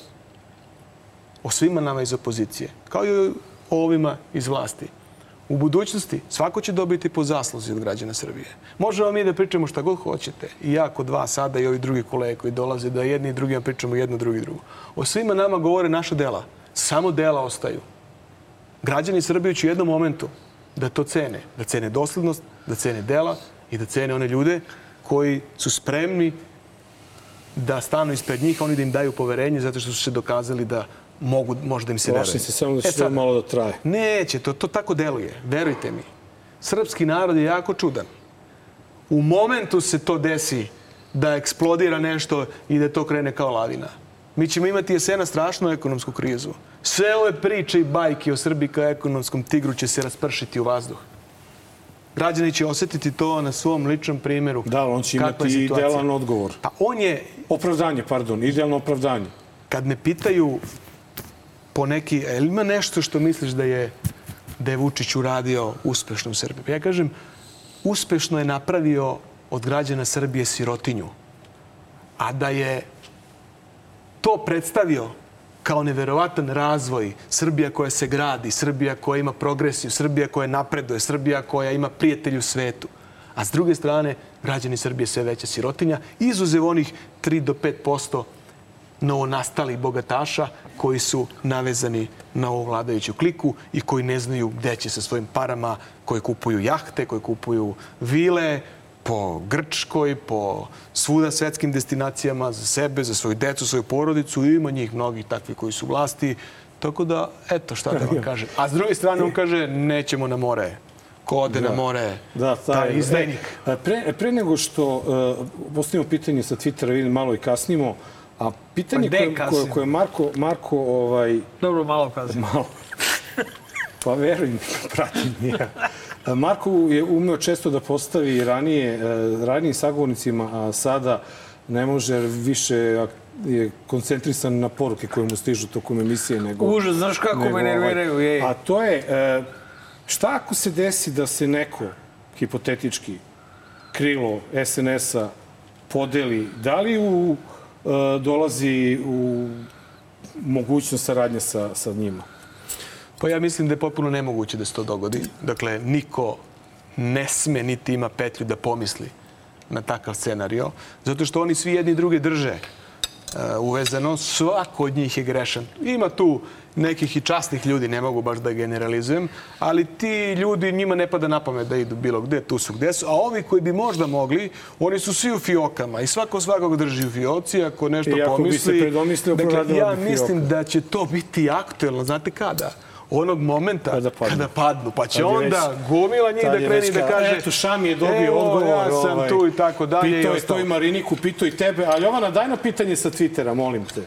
O svima nama iz opozicije. Kao i o ovima iz vlasti. U budućnosti svako će dobiti po zasluzi od građana Srbije. Možemo mi da pričamo šta god hoćete. I ja kod vas sada i ovi drugi kolege koji dolaze da jedni i drugima pričamo jedno, drugi drugo. O svima nama govore naša dela. Samo dela ostaju građani Srbije će u jednom momentu da to cene. Da cene doslednost, da cene dela i da cene one ljude koji su spremni da stanu ispred njih, oni da im daju poverenje zato što su se dokazali da mogu, možda im se veruje. Plašim se samo da će E to sad, malo da traje. Neće, to, to tako deluje. Verujte mi. Srpski narod je jako čudan. U momentu se to desi da eksplodira nešto i da to krene kao lavina. Mi ćemo imati jesena strašnu ekonomsku krizu. Sve ove priče i bajke o Srbiji kao ekonomskom tigru će se raspršiti u vazduh. Građani će osetiti to na svom ličnom primjeru. Da, on će je imati idealan odgovor. Pa on je, Opravdanje, pardon, idealno opravdanje. kad me pitaju po neki, je li ima nešto što misliš da je, da je Vučić uradio uspešno u Srbiji? Pa ja kažem, uspešno je napravio od građana Srbije sirotinju. A da je to predstavio kao neverovatan razvoj, Srbija koja se gradi, Srbija koja ima progresiju, Srbija koja napreduje, Srbija koja ima prijatelju u svetu. A s druge strane, građani Srbije sve veća sirotinja, izuzev onih 3 do 5 novonastalih bogataša koji su navezani na ovu vladajuću kliku i koji ne znaju gde će sa svojim parama, koji kupuju jahte, koji kupuju vile, po Grčkoj, po svuda svetskim destinacijama za sebe, za svoju decu, svoju porodicu. I ima njih mnogih takvih koji su vlasti. Tako da, eto šta da vam kažem. A s druge strane, on kaže, nećemo na more. Ko ode na more, Da, taj izdajnik. E, pre, pre nego što uh, postavimo pitanje sa Twittera, vidim malo i kasnimo, a pitanje Pa koje, koje, kasnimo? koje Marko, Marko ovaj, Dobro, malo kazi. malo, pa verujem, pratim ja. Marko je umeo često da postavi ranije, e, ranije sagovornicima, a sada ne može više je koncentrisan na poruke koje mu stižu tokom emisije nego... Užas, znaš kako me nego ovaj. nerviraju, jej. A to je, e, šta ako se desi da se neko, hipotetički, krilo SNS-a podeli, da li u, e, dolazi u mogućnost saradnje sa, sa njima? Pa ja mislim da je potpuno nemoguće da se to dogodi. Dakle, niko ne sme niti ima petlju da pomisli na takav scenario, zato što oni svi jedni druge drže e, uvezano, svako od njih je grešan. Ima tu nekih i časnih ljudi, ne mogu baš da generalizujem, ali ti ljudi njima ne pada na pamet da idu bilo gde, tu su gde su, a ovi koji bi možda mogli, oni su svi u fiokama i svako svakog drži u fioci, ako nešto I ako bi se pomisli. dakle, ja mislim fioka. da će to biti aktuelno, znate kada? Onog momenta Kada padnu. kada padnu pa će onda već- gomila njih da kreni da kaže Eto, Šam je dobio "Evo, odgovor. ja sam ovaj, tu i tako dalje. Pitao je to i Mariniku, pitao i tebe. A Jovana, daj na pitanje sa Twittera, molim te.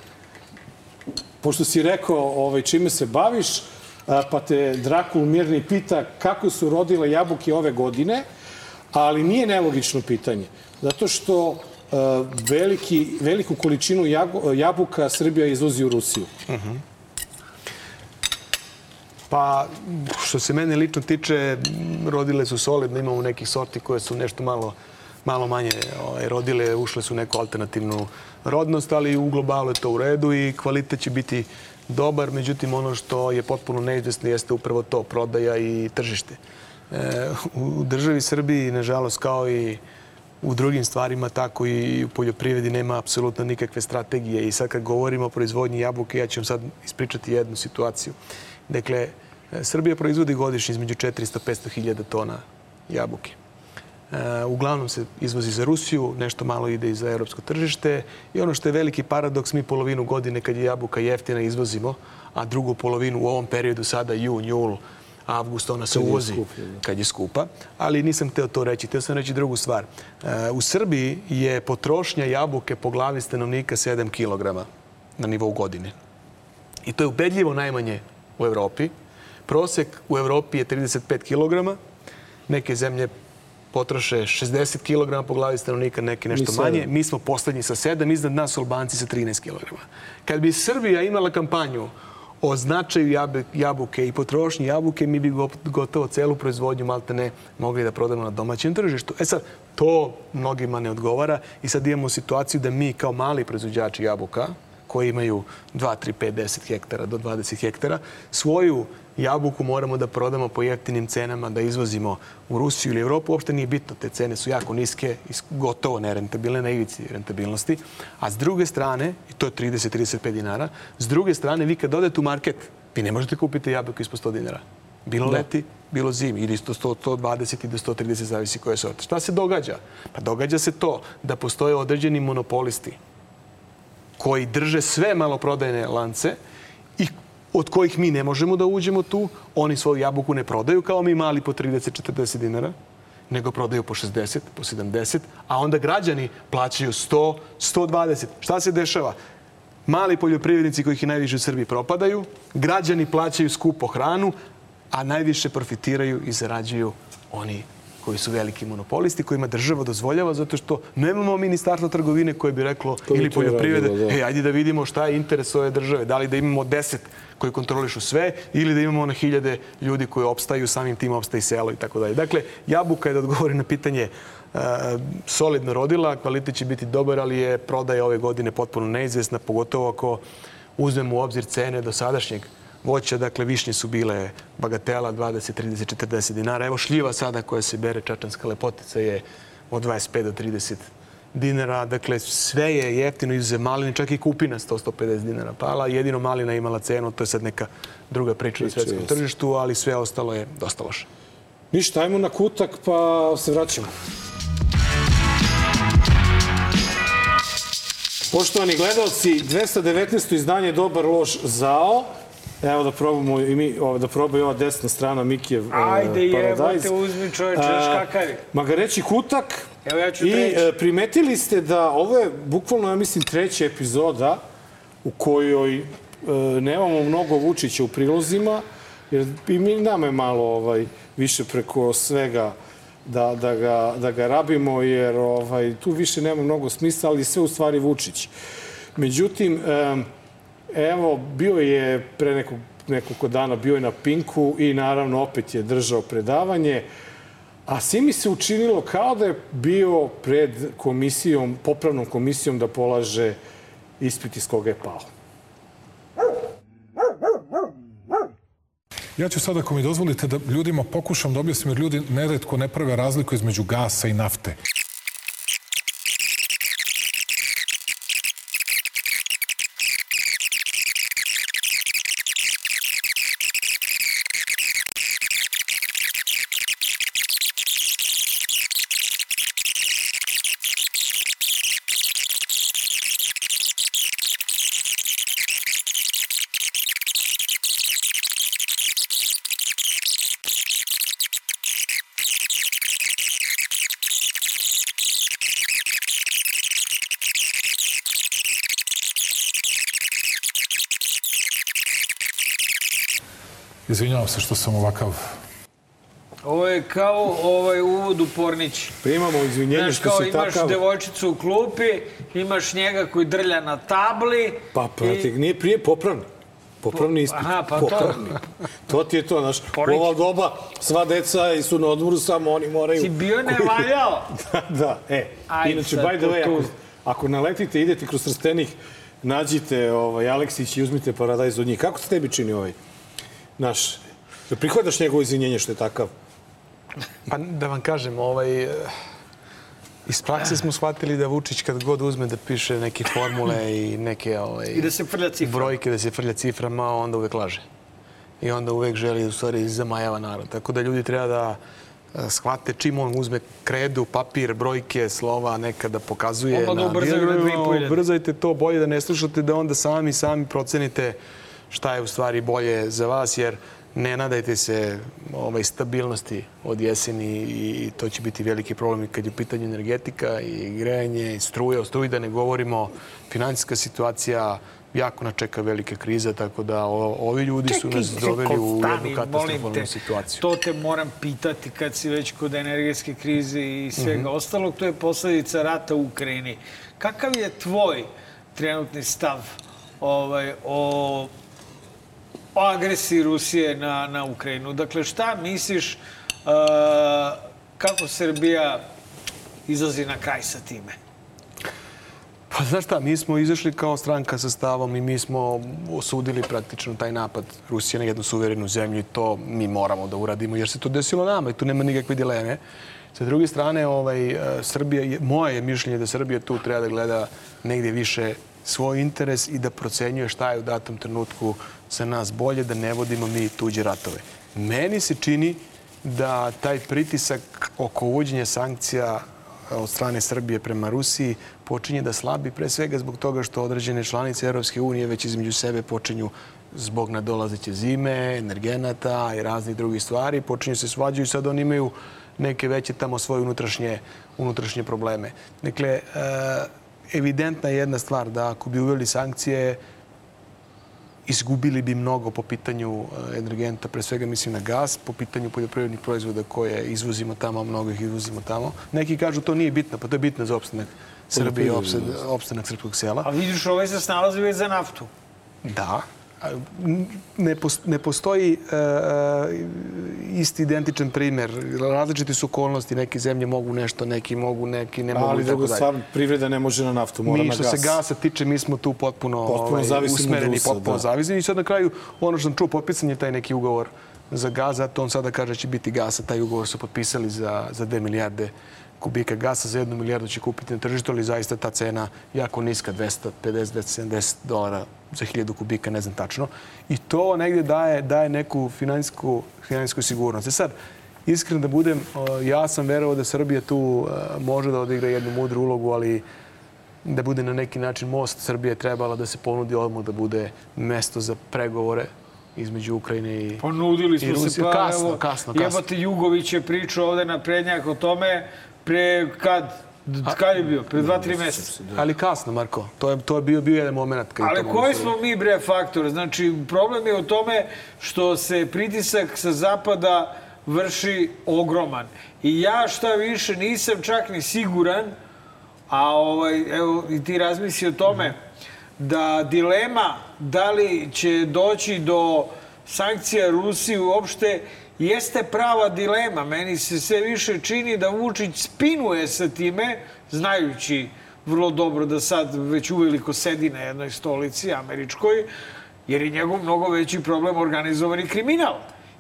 Pošto si rekao ovaj, čime se baviš, pa te Drakul Mirni pita kako su rodile jabuke ove godine, ali nije nelogično pitanje. Zato što veliki, veliku količinu jabuka Srbija izvozi u Rusiju. Pa, što se mene lično tiče, rodile su solidno. Imamo nekih sorti koje su nešto malo, malo manje ovaj, rodile, ušle su u neku alternativnu rodnost, ali u globalu je to u redu i kvalitet će biti dobar. Međutim, ono što je potpuno neizvesno jeste upravo to, prodaja i tržište. E, u državi Srbiji, nažalost, kao i u drugim stvarima, tako i u poljoprivredi nema apsolutno nikakve strategije. I sad kad govorimo o proizvodnji jabuke, ja ću vam sad ispričati jednu situaciju. Dakle, e, Srbija proizvodi godišnje između 400-500 hiljada tona jabuke. E, uglavnom se izvozi za Rusiju, nešto malo ide i za europsko tržište. I ono što je veliki paradoks, mi polovinu godine kad je jabuka jeftina izvozimo, a drugu polovinu u ovom periodu sada jun, jul, avgust, ona se uvozi da. kad je skupa. Ali nisam hteo to reći, hteo sam reći drugu stvar. E, u Srbiji je potrošnja jabuke po glavi stanovnika 7 kg na nivou godine. I to je ubedljivo najmanje u Evropi. Prosek u Evropi je 35 kg. Neke zemlje potroše 60 kg po glavi stanovnika, neke nešto Mi manje. Mi smo poslednji sa 7, iznad nas su Albanci sa 13 kg. Kad bi Srbija imala kampanju o značaju jabuke i potrošnji jabuke, mi bi go- gotovo celu proizvodnju maltene mogli da prodamo na domaćem tržištu. E sad, to mnogima ne odgovara i sad imamo situaciju da mi kao mali proizvođači jabuka, koji imaju 2, 3, 5, 10 hektara do 20 hektara, svoju jabuku moramo da prodamo po jeftinim cenama, da izvozimo u Rusiju ili Evropu. Uopšte nije bitno, te cene su jako niske i gotovo nerentabilne na ivici rentabilnosti. A s druge strane, i to je 30-35 dinara, s druge strane, vi kad odete u market, vi ne možete kupiti jabuku ispod 100 dinara. Bilo leti, bilo zimi, ili isto 100, 120 i do 130, zavisi koje sorte. Šta se događa? Pa događa se to da postoje određeni monopolisti koji drže sve maloprodajne lance i od kojih mi ne možemo da uđemo tu. Oni svoju jabuku ne prodaju kao mi mali po 30-40 dinara, nego prodaju po 60, po 70, a onda građani plaćaju 100, 120. Šta se dešava? Mali poljoprivrednici kojih je najviše u Srbiji propadaju, građani plaćaju skupo hranu, a najviše profitiraju i zarađuju oni koji su veliki monopolisti, kojima država dozvoljava, zato što nemamo ministarstvo trgovine koje bi reklo ili poljoprivrede, radilo, da. e, ajde da vidimo šta je interes ove države, da li da imamo deset koji kontrolišu sve ili da imamo na hiljade ljudi koji opstaju, samim tim opstaje selo i tako dalje. Dakle, jabuka je da odgovori na pitanje e, solidno rodila, kvalitet će biti dobar, ali je prodaja ove godine potpuno neizvesna, pogotovo ako uzmemo u obzir cene do sadašnjeg voća, dakle višnje su bile bagatela 20, 30, 40 dinara. Evo šljiva sada koja se bere, čačanska lepotica je od 25 do 30 dinara. Dakle, sve je jeftino izuze maline, čak i kupina 100-150 dinara pala. Jedino malina je imala cenu, to je sad neka druga priča na svetskom tržištu, ali sve ostalo je dosta loše. Ništa, ajmo na kutak pa se vraćamo. Poštovani gledalci, 219. izdanje Dobar loš zao. Evo da probamo i mi, ovo, da probaju ova desna strana Mikijev e, Ajde, Paradajz. jebote, uzmi čoveče, je. Magareći kutak. Evo ja ću I treći. e, primetili ste da ovo je bukvalno, ja mislim, treća epizoda u kojoj e, nemamo mnogo Vučića u prilozima, jer i mi nama je malo ovaj, više preko svega da, da, ga, da ga rabimo, jer ovaj, tu više nema mnogo smisla, ali sve u stvari Vučić. Međutim, em, evo, bio je pre nekog, nekoliko dana, bio je na Pinku i naravno opet je držao predavanje. A svi mi se učinilo kao da je bio pred komisijom, popravnom komisijom da polaže ispit iz koga je pao. Ja ću sad, ako mi dozvolite, da ljudima pokušam da objasnim, jer ljudi neretko ne prave razliku između gasa i nafte. Izvinjavam se što sam ovakav Ovo je kao ovaj uvod u pornić. Primamo izvinjenje Znaš, što kao si imaš takav. devojčicu u klupi, imaš njega koji drlja na tabli. Pa, prati, nije prije popravni. Popravni ispit. Aha, pa to. popravni. To ti je to, znaš. U ova doba sva deca i su na odmoru, samo oni moraju... Si bio ne valjao. da, da, e. Aj, Inače, sad by the way, ako, ako naletite, idete kroz Trstenih, nađite ovaj, Aleksić i uzmite paradajz od njih. Kako se tebi čini ovaj? Naš, da prihvataš njegovo izvinjenje što je takav? Pa da vam kažem, ovaj, eh, iz prakse smo shvatili da Vučić kad god uzme da piše neke formule i neke ovaj, I da se frlja cifra. brojke, da se frlja ciframa, onda uvek laže. I onda uvek želi, u stvari, zamajava narod. Tako da ljudi treba da eh, shvate čim on uzme kredu, papir, brojke, slova, neka da pokazuje ga na ubrzaju na dijagramu, 2500. ubrzajte to, bolje da ne slušate, da onda sami, sami procenite šta je u stvari bolje za vas, jer ne nadajte se ovaj, stabilnosti od jeseni i to će biti veliki problem i kad je u pitanju energetika i grejanje i struje. O struji da ne govorimo, financijska situacija, jako nas čeka velika kriza, tako da o, ovi ljudi su nas doveli u jednu katastrofalnu situaciju. To te moram pitati kad si već kod energetske krize i svega Mhm. ostalog. To je posledica rata u Ukrajini. Kakav je tvoj trenutni stav ovaj, o, o agresiji Rusije na, na Ukrajinu? Dakle, šta misliš uh, kako Srbija izlazi na kraj sa time? Pa znaš šta, mi smo izašli kao stranka sa stavom i mi smo osudili praktično taj napad Rusije na jednu suverenu zemlju i to mi moramo da uradimo jer se to desilo nama i tu nema nikakve dileme. Sa druge strane, ovaj, eh, Srbija, je- moje je mišljenje da Srbija tu treba da gleda negdje više svoj interes i da procenjuje šta je u datom trenutku za nas bolje, da ne vodimo mi tuđe ratove. Meni se čini da taj pritisak oko uvođenja sankcija od strane Srbije prema Rusiji počinje da slabi pre svega zbog toga što određene članice Europske unije već između sebe počinju zbog nadolazeće zime, energenata i raznih drugih stvari, počinju se svađaju i sad oni imaju neke veće tamo svoje unutrašnje, unutrašnje probleme. Dakle, e, evidentna je jedna stvar da ako bi uveli sankcije, izgubili bi mnogo po pitanju e, energenta, pre svega mislim na gas, po pitanju poljoprivrednih proizvoda koje izvozimo tamo, a mnogo ih izvozimo tamo. Neki kažu to nije bitno, pa to je bitno za opstanak Srbije i opstanak, opstanak srpskog sela. A vidiš, ovaj se snalazi već za naftu. Da. Ne, pos- ne postoji e, e, isti identičan primer. Različite su okolnosti. Neke zemlje mogu nešto, neki mogu, neki ne mogu Ali druga dalje. stvar, privreda ne može na naftu, mora Mi na što gas. se gasa tiče, mi smo tu potpuno, Potpuno ovaj, usmereni, Rusa, potpuno da. zavisni. I sad na kraju, ono što sam čuo, potpisan je taj neki ugovor za gaz, zato on sada kaže da će biti gasa. Taj ugovor su potpisali za, za 2 milijarde kubika gasa, za jednu milijardu će kupiti na tržištu, ali zaista ta cena jako niska, 250-270 dolara za 1000 kubika, ne znam tačno. I to negdje daje, daje neku finansijsku, finansijsku sigurnost. E sad, iskreno da budem, ja sam verovao da Srbija tu e, može da odigra jednu mudru ulogu, ali da bude na neki način most Srbije je trebala da se ponudi odmah da bude mesto za pregovore između Ukrajine i Ponudili i smo se, Rusije. pa kasno, evo, kasno, kasno. jebate Jugović je pričao ovde na prednjak o tome pre kad, kad je bio? Pre dva, tri meseca. Ali kasno, Marko. To je, to je bio, bio jedan moment. Kad Ali koji smo mi bre faktor? Znači, problem je u tome što se pritisak sa zapada vrši ogroman. I ja šta više nisam čak ni siguran, a ovaj, evo i ti razmisli o tome, da dilema da li će doći do sankcija Rusiji uopšte jeste prava dilema. Meni se sve više čini da Vučić spinuje sa time, znajući vrlo dobro da sad već uveliko sedi na jednoj stolici američkoj, jer je njegov mnogo veći problem organizovani kriminal.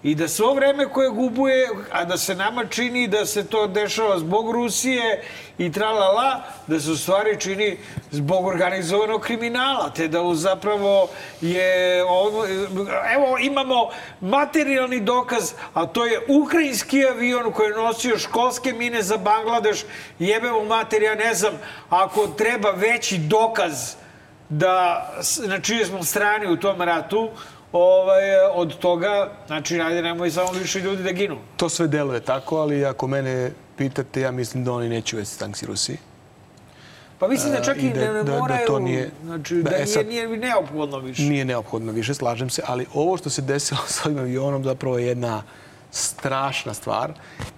I da svo vreme koje gubuje, a da se nama čini da se to dešava zbog Rusije i tralala, da se u stvari čini zbog organizovanog kriminala, te da zapravo je... Ovo, evo, imamo materijalni dokaz, a to je ukrajinski avion koji je nosio školske mine za Bangladeš. Jebemo materija, ne znam, ako treba veći dokaz da na čijoj smo strani u tom ratu, ovaj, od toga, znači, ajde, nemoj samo više ljudi da ginu. To sve deluje tako, ali ako mene pitate, ja mislim da oni neće uvesti sankcije Rusiji. Pa mislim da čak i, da- ne, da- da moraju, to nije- znači da, da, e nije, sad- nije neophodno više. Nije neophodno više, slažem se, ali ovo što se desilo sa ovim avionom zapravo je jedna strašna stvar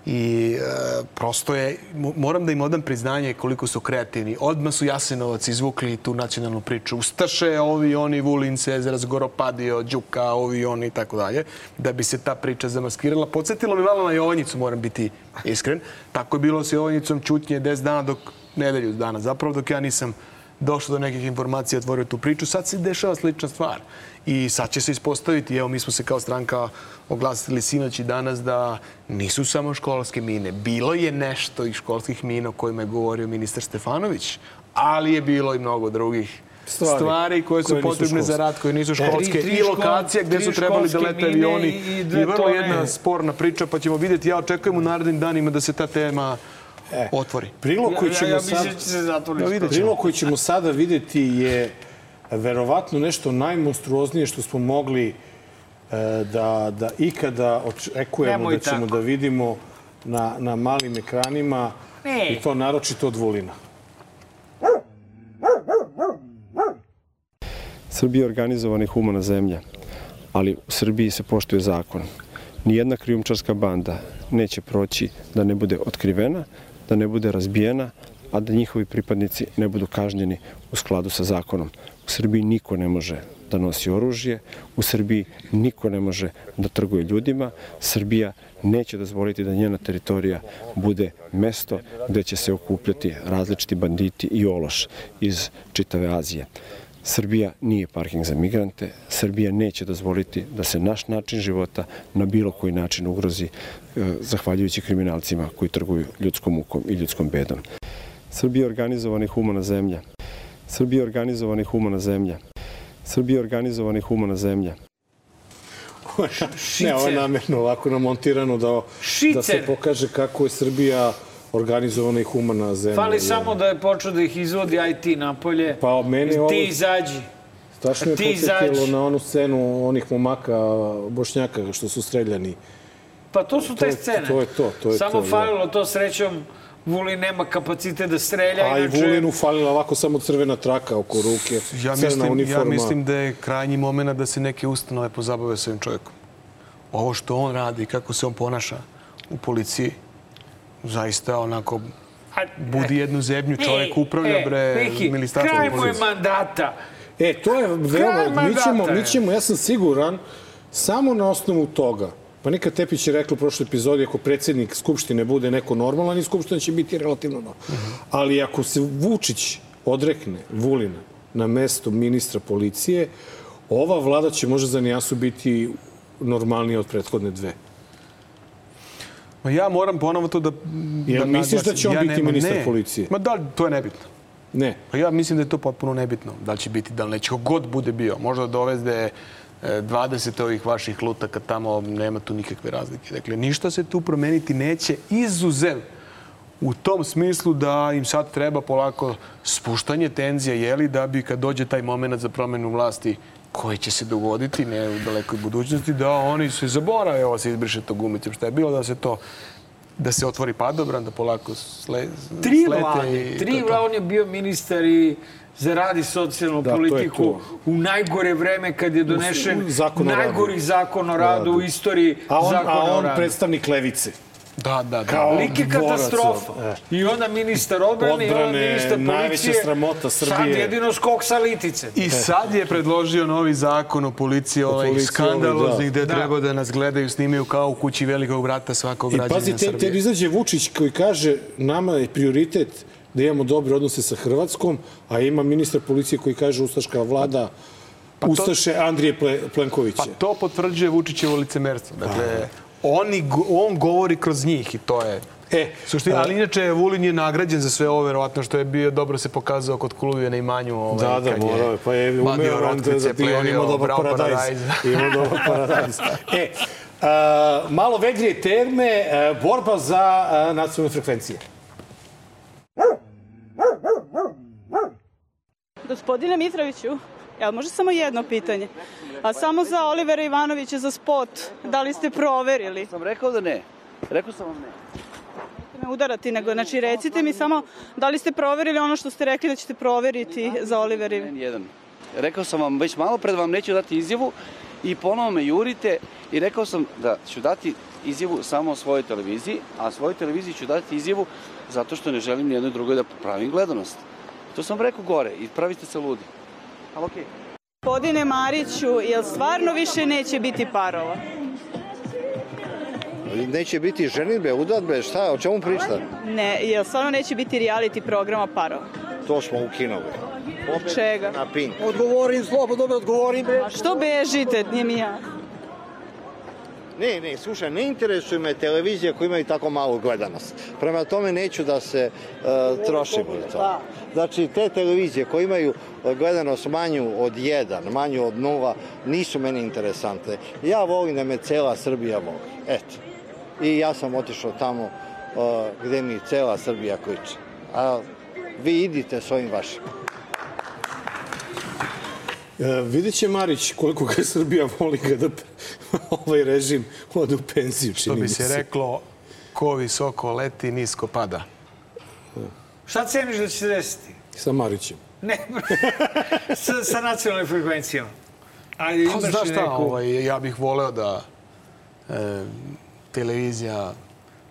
i e, prosto je, mo- moram da im odam priznanje koliko su kreativni. Odmah su Jasenovac izvukli tu nacionalnu priču. Ustaše, ovi, oni, Vulin, Cezar, Zgoropadio, Đuka, ovi, oni i tako dalje, da bi se ta priča zamaskirala. Podsjetilo mi malo na Jovanjicu, moram biti iskren. Tako je bilo sa Jovanjicom Ćutnje 10 dana dok, nedelju dana zapravo, dok ja nisam došao do nekih informacija, otvorio tu priču. Sad se dešava slična stvar. I sad će se ispostaviti, evo mi smo se kao stranka oglasili sinoć i danas da nisu samo školske mine. Bilo je nešto iz školskih mina o kojima je govorio ministar Stefanović, ali je bilo i mnogo drugih Stvari stvari, koje su koje potrebne za školske. rad, koje nisu tri- školske tri i lokacija gde su trebali da školske lete avioni. i I, vrlo jedna sporna priča, pa ćemo vidjeti. Ja očekujem u narednim danima da se ta tema otvori. Prilog koji ćemo ja, ja sad... mislim da će. Da vidjet ćemo. Prilog koji ćemo sada videti je verovatno nešto najmonstruoznije što smo mogli e, da, da ikada očekujemo Nemoj da ćemo tako. da vidimo na, na malim ekranima Ne. i to naročito od Vulina. Srbija je organizovana i humana zemlja, ali u Srbiji se poštuje zakon. Nijedna krijumčarska banda neće proći da ne bude otkrivena, da ne bude razbijena, a da njihovi pripadnici ne budu kažnjeni u skladu sa zakonom. U Srbiji niko ne može da nosi oružje, u Srbiji niko ne može da trguje ljudima, Srbija neće dozvoliti da njena teritorija bude mesto gde će se okupljati različiti banditi i ološ iz čitave Azije. Srbija nije parking za migrante. Srbija neće dozvoliti da se naš način života na bilo koji način ugrozi e, zahvaljujući kriminalcima koji trguju ljudskom mukom i ljudskom bedom. Srbija je organizovana i humana zemlja. Srbija je organizovana i humana zemlja. Srbija je organizovana i humana zemlja. Ne, ovo je namjerno ovako namontirano da, da se Šicer. pokaže kako je Srbija organizovana i humana zemlja. Fali samo da je počeo da ih izvodi IT napolje. Pa meni Ti ovo- izađi. Strašno je Ti podsjetilo na onu scenu onih momaka bošnjaka što su streljani. Pa to su te je- scene. to je to, to je Samo to, da. falilo to srećom. Vulin nema kapacitet da strelja. A i inače- Vulinu falila ovako samo crvena traka oko ruke, Ja crna mislim, uniforma. ja mislim da je krajnji moment da se neke ustanove pozabave sa ovim čovjekom. Ovo što on radi, kako se on ponaša u policiji, zaista onako budi jednu zemlju, čovjek upravlja bre Miki, ministarstvo kraj mu je policije. mandata. E, to je veoma, mi ćemo, mi ćemo, ja sam siguran, samo na osnovu toga, Nika Tepić je rekla u prošloj epizodi, ako predsjednik Skupštine bude neko normalan, i Skupština će biti relativno normalna. Ali ako se Vučić odrekne Vulina na mesto ministra policije, ova vlada će možda za nijansu biti normalnija od prethodne dve. Ma ja moram ponovo to da... Jel misliš da će on biti nemam- ministar ne. policije? Ma da, to je nebitno. Ne. Pa ja mislim da je to potpuno nebitno. Da li će biti, da li neće, god bude bio. Možda doveze e, 20 ovih vaših lutaka tamo, nema tu nikakve razlike. Dakle, ništa se tu promeniti neće, izuzev u tom smislu da im sad treba polako spuštanje tenzija, jeli, da bi kad dođe taj moment za promenu vlasti koji će se dogoditi, ne u dalekoj budućnosti, da oni se zaborave, ovo se izbriše to gumicom, šta je bilo, da se to da se otvori padobran, da polako sle, Tri slete vlade, i tri vlade, on je bio ministar i za rad i socijalnu Da, politiku u najgore vreme kad je donešen Zakon o radu. najgori zakon o radu u istoriji A on, zakona a o on radu. predstavnik levice. Da, da, da. Kao Lik je katastrofa. e. I onda ministar odbrane, i onda Odbrane, ministar najveća policije. sramota Sad Srbije. jedino skok sa litice. I sad je predložio novi zakon o policiji, ovaj policiji, skandalozni, ovaj, da. gde Da. treba da nas gledaju, snimaju kao u kući velikog brata svakog I građanina pazi, te, te Srbije. izađe Vučić koji kaže nama je prioritet da imamo dobre odnose sa Hrvatskom, a ima ministar policije koji kaže Ustaška vlada Ustaše Andrije Ple, Plenkovića. Pa to potvrđuje Vučićevo licemerstvo. Dakle, oni, go- on govori kroz njih i to je E, Suština, ali inače Vulin je nagrađen za sve ovo, verovatno što je bio dobro se pokazao kod Koluvije na imanju. Ovaj, Da, da, morao je. Pa je umeo on da, da ti on ima plevio, dobar paradajz. paradajz. Ima dobar paradajz. E, a, malo vedrije terme, a, borba za a, nacionalne frekvencije. Gospodine Mitroviću, jel može samo jedno pitanje? A samo za Olivera Ivanovića za spot, da li ste proverili? Sam rekao da ne. Rekao sam vam ne. me udarati, nego znači recite mi samo da li ste proverili ono što ste rekli da ćete proveriti za Oliver Riven. Jedan. Rekao sam vam već malo pred vam neću dati izjavu i ponovo me jurite i rekao sam da ću dati izjavu samo o svojoj televiziji, a svojoj televiziji ću dati izjavu zato što ne želim nijednoj drugoj da pravim gledanost. To sam rekao gore i pravite se ludi. Ali okej. Gospodine Mariću, jel stvarno više neće biti parova? Neće biti ženitbe, udadbe, šta, o čemu pričate? Ne, jel stvarno neće biti reality programa parova? To smo ukinuli. Od čega? Na Pink. Odgovorim, slobodno me odgovorim. A što bežite, nije mi ja. Ne, ne, slušaj, ne interesuju me televizije koje imaju tako malu gledanost. Prema tome neću da se uh, trošim u to. Znači, te televizije koje imaju gledanost manju od 1, manju od 0, nisu meni interesantne. Ja volim da me cela Srbija voli. Eto. I ja sam otišao tamo uh, gde mi cela Srbija kliče. A vi idite s ovim vašim. E, vidjet će Marić koliko ga Srbija voli kada ovaj režim ode u penziju, čini Što bi mi se se. reklo, ko visoko leti, nisko pada. Šta ceniš da će se desiti? Sa Marićem. Ne, sa, sa nacionalnim frekvencijama. Ajde, Pa znaš šta, neku... ovaj, ja bih voleo da e, televizija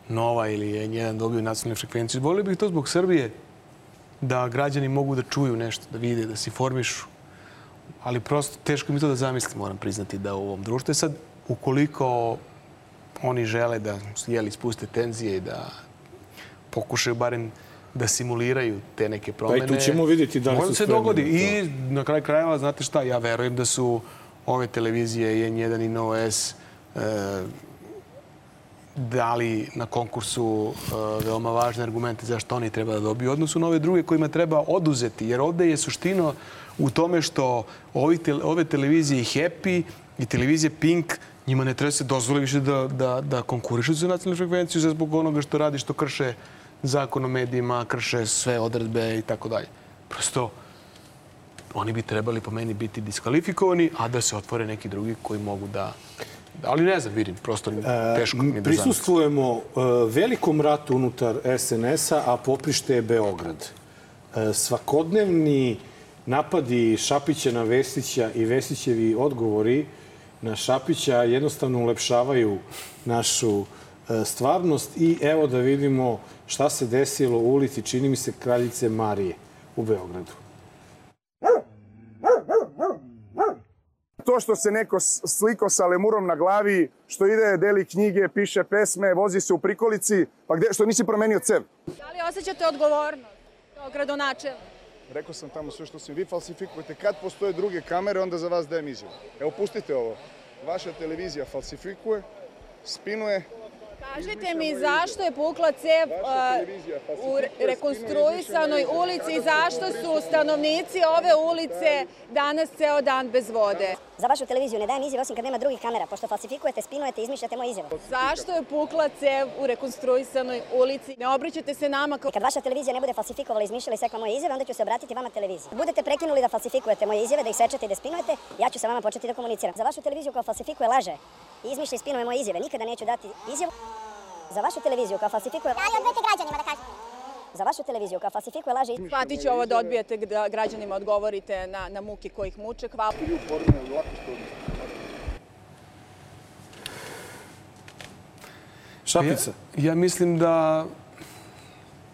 Nova ili N1 dobiju nacionalnu frekvenciju. Volio bih to zbog Srbije, da građani mogu da čuju nešto, da vide, da se informišu. Ali prosto teško mi to da zamislim, moram priznati, da u ovom društvu. E sad, ukoliko oni žele da jeli, spuste tenzije i da pokušaju barem da simuliraju te neke promene. Pa tu ćemo vidjeti da li su se dogodi. I na kraju krajeva, znate šta, ja verujem da su ove televizije i N1 i NOS e, dali na konkursu e, veoma važne argumente zašto oni treba da dobiju odnosu na ove druge kojima treba oduzeti. Jer ovde je suština u tome što ovi te, ove televizije Happy i televizije Pink njima ne treba se dozvoli više da, da, da konkurišu za nacionalnu frekvenciju za zbog onoga što radi, što krše zakon o medijima, krše sve odredbe i tako dalje. Prosto, oni bi trebali po meni biti diskvalifikovani, a da se otvore neki drugi koji mogu da... Ali ne znam, vidim, prosto teško mi je da zamislim. Prisustvujemo e, velikom ratu unutar SNS-a, a poprište je Beograd. E, Svakodnevni napadi Šapića na Vesića i Vesićevi odgovori na Šapića jednostavno ulepšavaju našu e, stvarnost i evo da vidimo šta se desilo u ulici, čini mi se, Kraljice Marije u Beogradu. To što se neko sliko sa lemurom na glavi, što ide, deli knjige, piše pesme, vozi se u prikolici, pa gde, što nisi promenio cev? Da li osjećate odgovornost kao gradonačelnik? Rekao sam tamo sve što sam vi falsifikujete. Kad postoje druge kamere, onda za vas dajem izjavu. Evo, pustite ovo. Vaša televizija falsifikuje, spinuje, Kažite mi zašto je pukla cev uh, u re- rekonstruisanoj ulici i zašto su stanovnici ove ulice danas ceo dan bez vode? Za vašu televiziju ne dajem izjave osim kad nema drugih kamera, pošto falsifikujete, spinujete i izmišljate moje izjave. Zašto je pukla cev u rekonstruisanoj ulici? Ne obraćate se nama kao... Kad vaša televizija ne bude falsifikovala, izmišljala i sekla moje izjave, onda ću se obratiti vama televiziji. Budete prekinuli da falsifikujete moje izjave, da ih sečete i da spinujete, ja ću sa vama početi da komuniciram. Za vašu televiziju koja falsifikuje, laže i izmišlja i spinuje moje izjave, nikada neću dati izjavu. Za vašu televiziju koja falsifikuje... Da li odbijete građanima da kažete? Za vašu televiziju koja falsifikuje, laže i... Shvatit ću ovo da odbijete da građanima odgovorite na, na muke koji ih muče. Hvala. Šapica. Ja, ja mislim da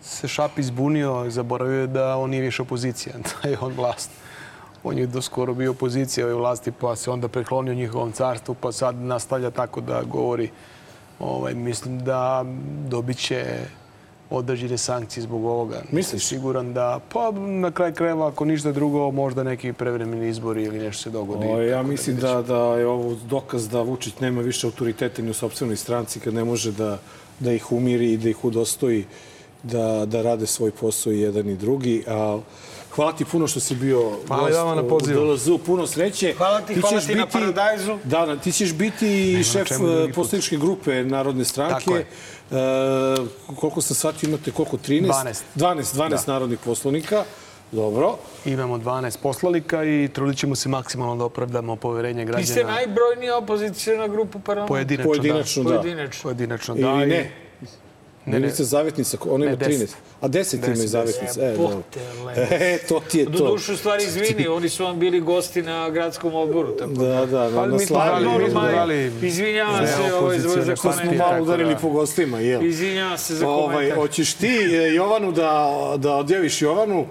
se Šapi zbunio i zaboravio da on nije više opozicija, da je on vlast. On je doskoro bio opozicija ove vlasti, pa se onda preklonio njihovom carstvu, pa sad nastavlja tako da govori. Ovaj, mislim da dobit će određene sankcije zbog ovoga. Misliš? Siguran da, pa na kraj krajeva, ako ništa drugo, možda neki prevremeni izbori ili nešto se dogodi. O, ja Tako da mislim vidjet da, da je ovo dokaz da Vučić nema više autoriteta ni u sobstvenoj stranci kad ne može da, da ih umiri i da ih udostoji da, da rade svoj posao i jedan i drugi. A, hvala ti puno što si bio Hvala i vama na u pozivu. DLZ-u. Puno sreće. Hvala ti, hvala ti na paradajzu. Da, da, ti ćeš biti Nema šef put. poslaničke grupe Narodne stranke. Tako je. E, koliko sam shvatio, imate koliko? 13? 12. 12, 12 Da. narodnih poslanika. Dobro. Imamo 12 poslanika i trudit ćemo se maksimalno da opravdamo poverenje Vi ste građana. najbrojnija opozicijona grupa u parlamentu. Pojedinačno, Pojedinačno, da. da. Pojedinačno. Pojedinačno, Ili da. i- ne? Ne, ne. Milica Zavetnica, ona ima Ne, deset. 13. A 10 ima i Zavetnica. E. E, to ti je Do to. duše, u stvari, izvini, oni su vam bili gosti na gradskom odboru. Tako. Da, da, na, Ali na slavi. dali Izvinjavam se ovaj, za, za Što smo malo tako udarili da. po gostima, jel? Izvinjavam se za Ovaj, komentar. hoćeš ti e, Jovanu da, da odjaviš Jovanu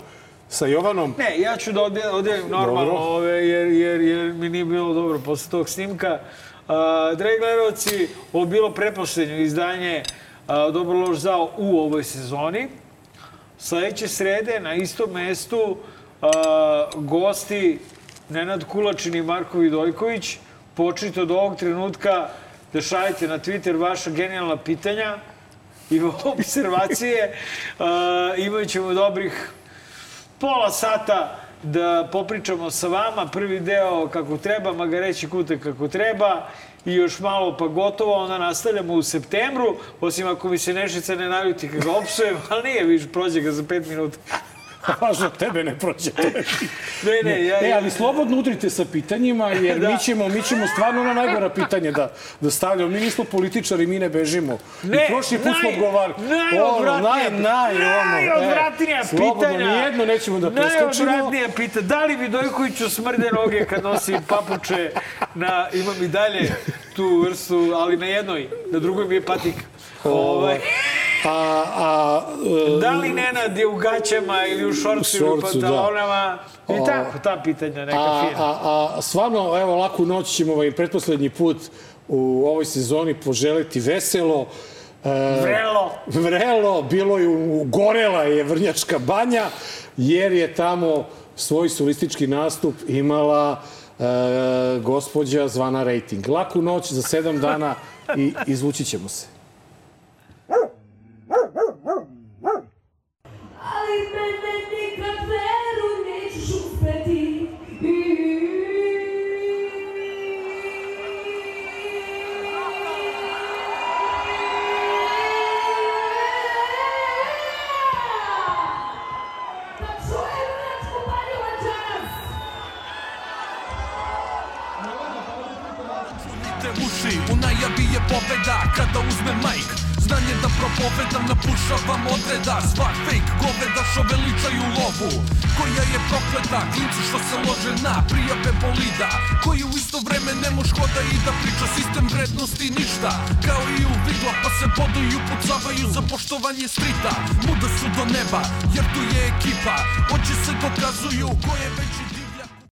sa Jovanom? Ne, ja ću da odjavim normalno Dobro. ove, jer, jer, jer mi nije bilo dobro posle tog snimka. A, dragi gledalci, ovo bilo preposlednje izdanje a, Dobro loš zao u ovoj sezoni. Sledeće srede na istom mestu gosti Nenad Kulačin i Marko Vidojković. Počnite od ovog trenutka da šaljete na Twitter vaša genijalna pitanja i observacije. A, imat ćemo dobrih pola sata da popričamo sa vama. Prvi deo kako treba, Magareći kutak kako treba i još malo pa gotovo, onda nastavljamo u septembru, osim ako mi se Nešica ne naljuti ga opsujem, ali nije, viš, prođe ga za pet minuta. Važno tebe ne prođe. Ne, ne, ja... E, ali slobodno udrite sa pitanjima, jer Da. mi, ćemo, mi ćemo stvarno na najgora pitanje da, da stavljamo. Mi nismo političari, mi ne bežimo. Ne, I prošli put smo odgovarali. Ono, naj, naj, ono, najodvratnija e, Slobodno, pitanja. nijedno nećemo da preskočimo. Najodvratnija pita, da li Vidojkoviću smrde noge kad nosi papuče na, imam i dalje tu vrstu, ali na jednoj, na drugoj mi je patik. Ovaj, A, a, e, da li Nenad je u gaćama ili u šorcu ili u šorcu, da. pantalonama? I O, tako, ta pitanja neka a, fina. a, a stvarno, evo, laku noć ćemo ovaj pretposlednji put u ovoj sezoni poželiti veselo. E, Vrelo. Vrelo, bilo je u, gorela je Vrnjačka banja, jer je tamo svoj solistički nastup imala e, gospođa zvana Rating. Laku noć za sedam dana i izvući ćemo se.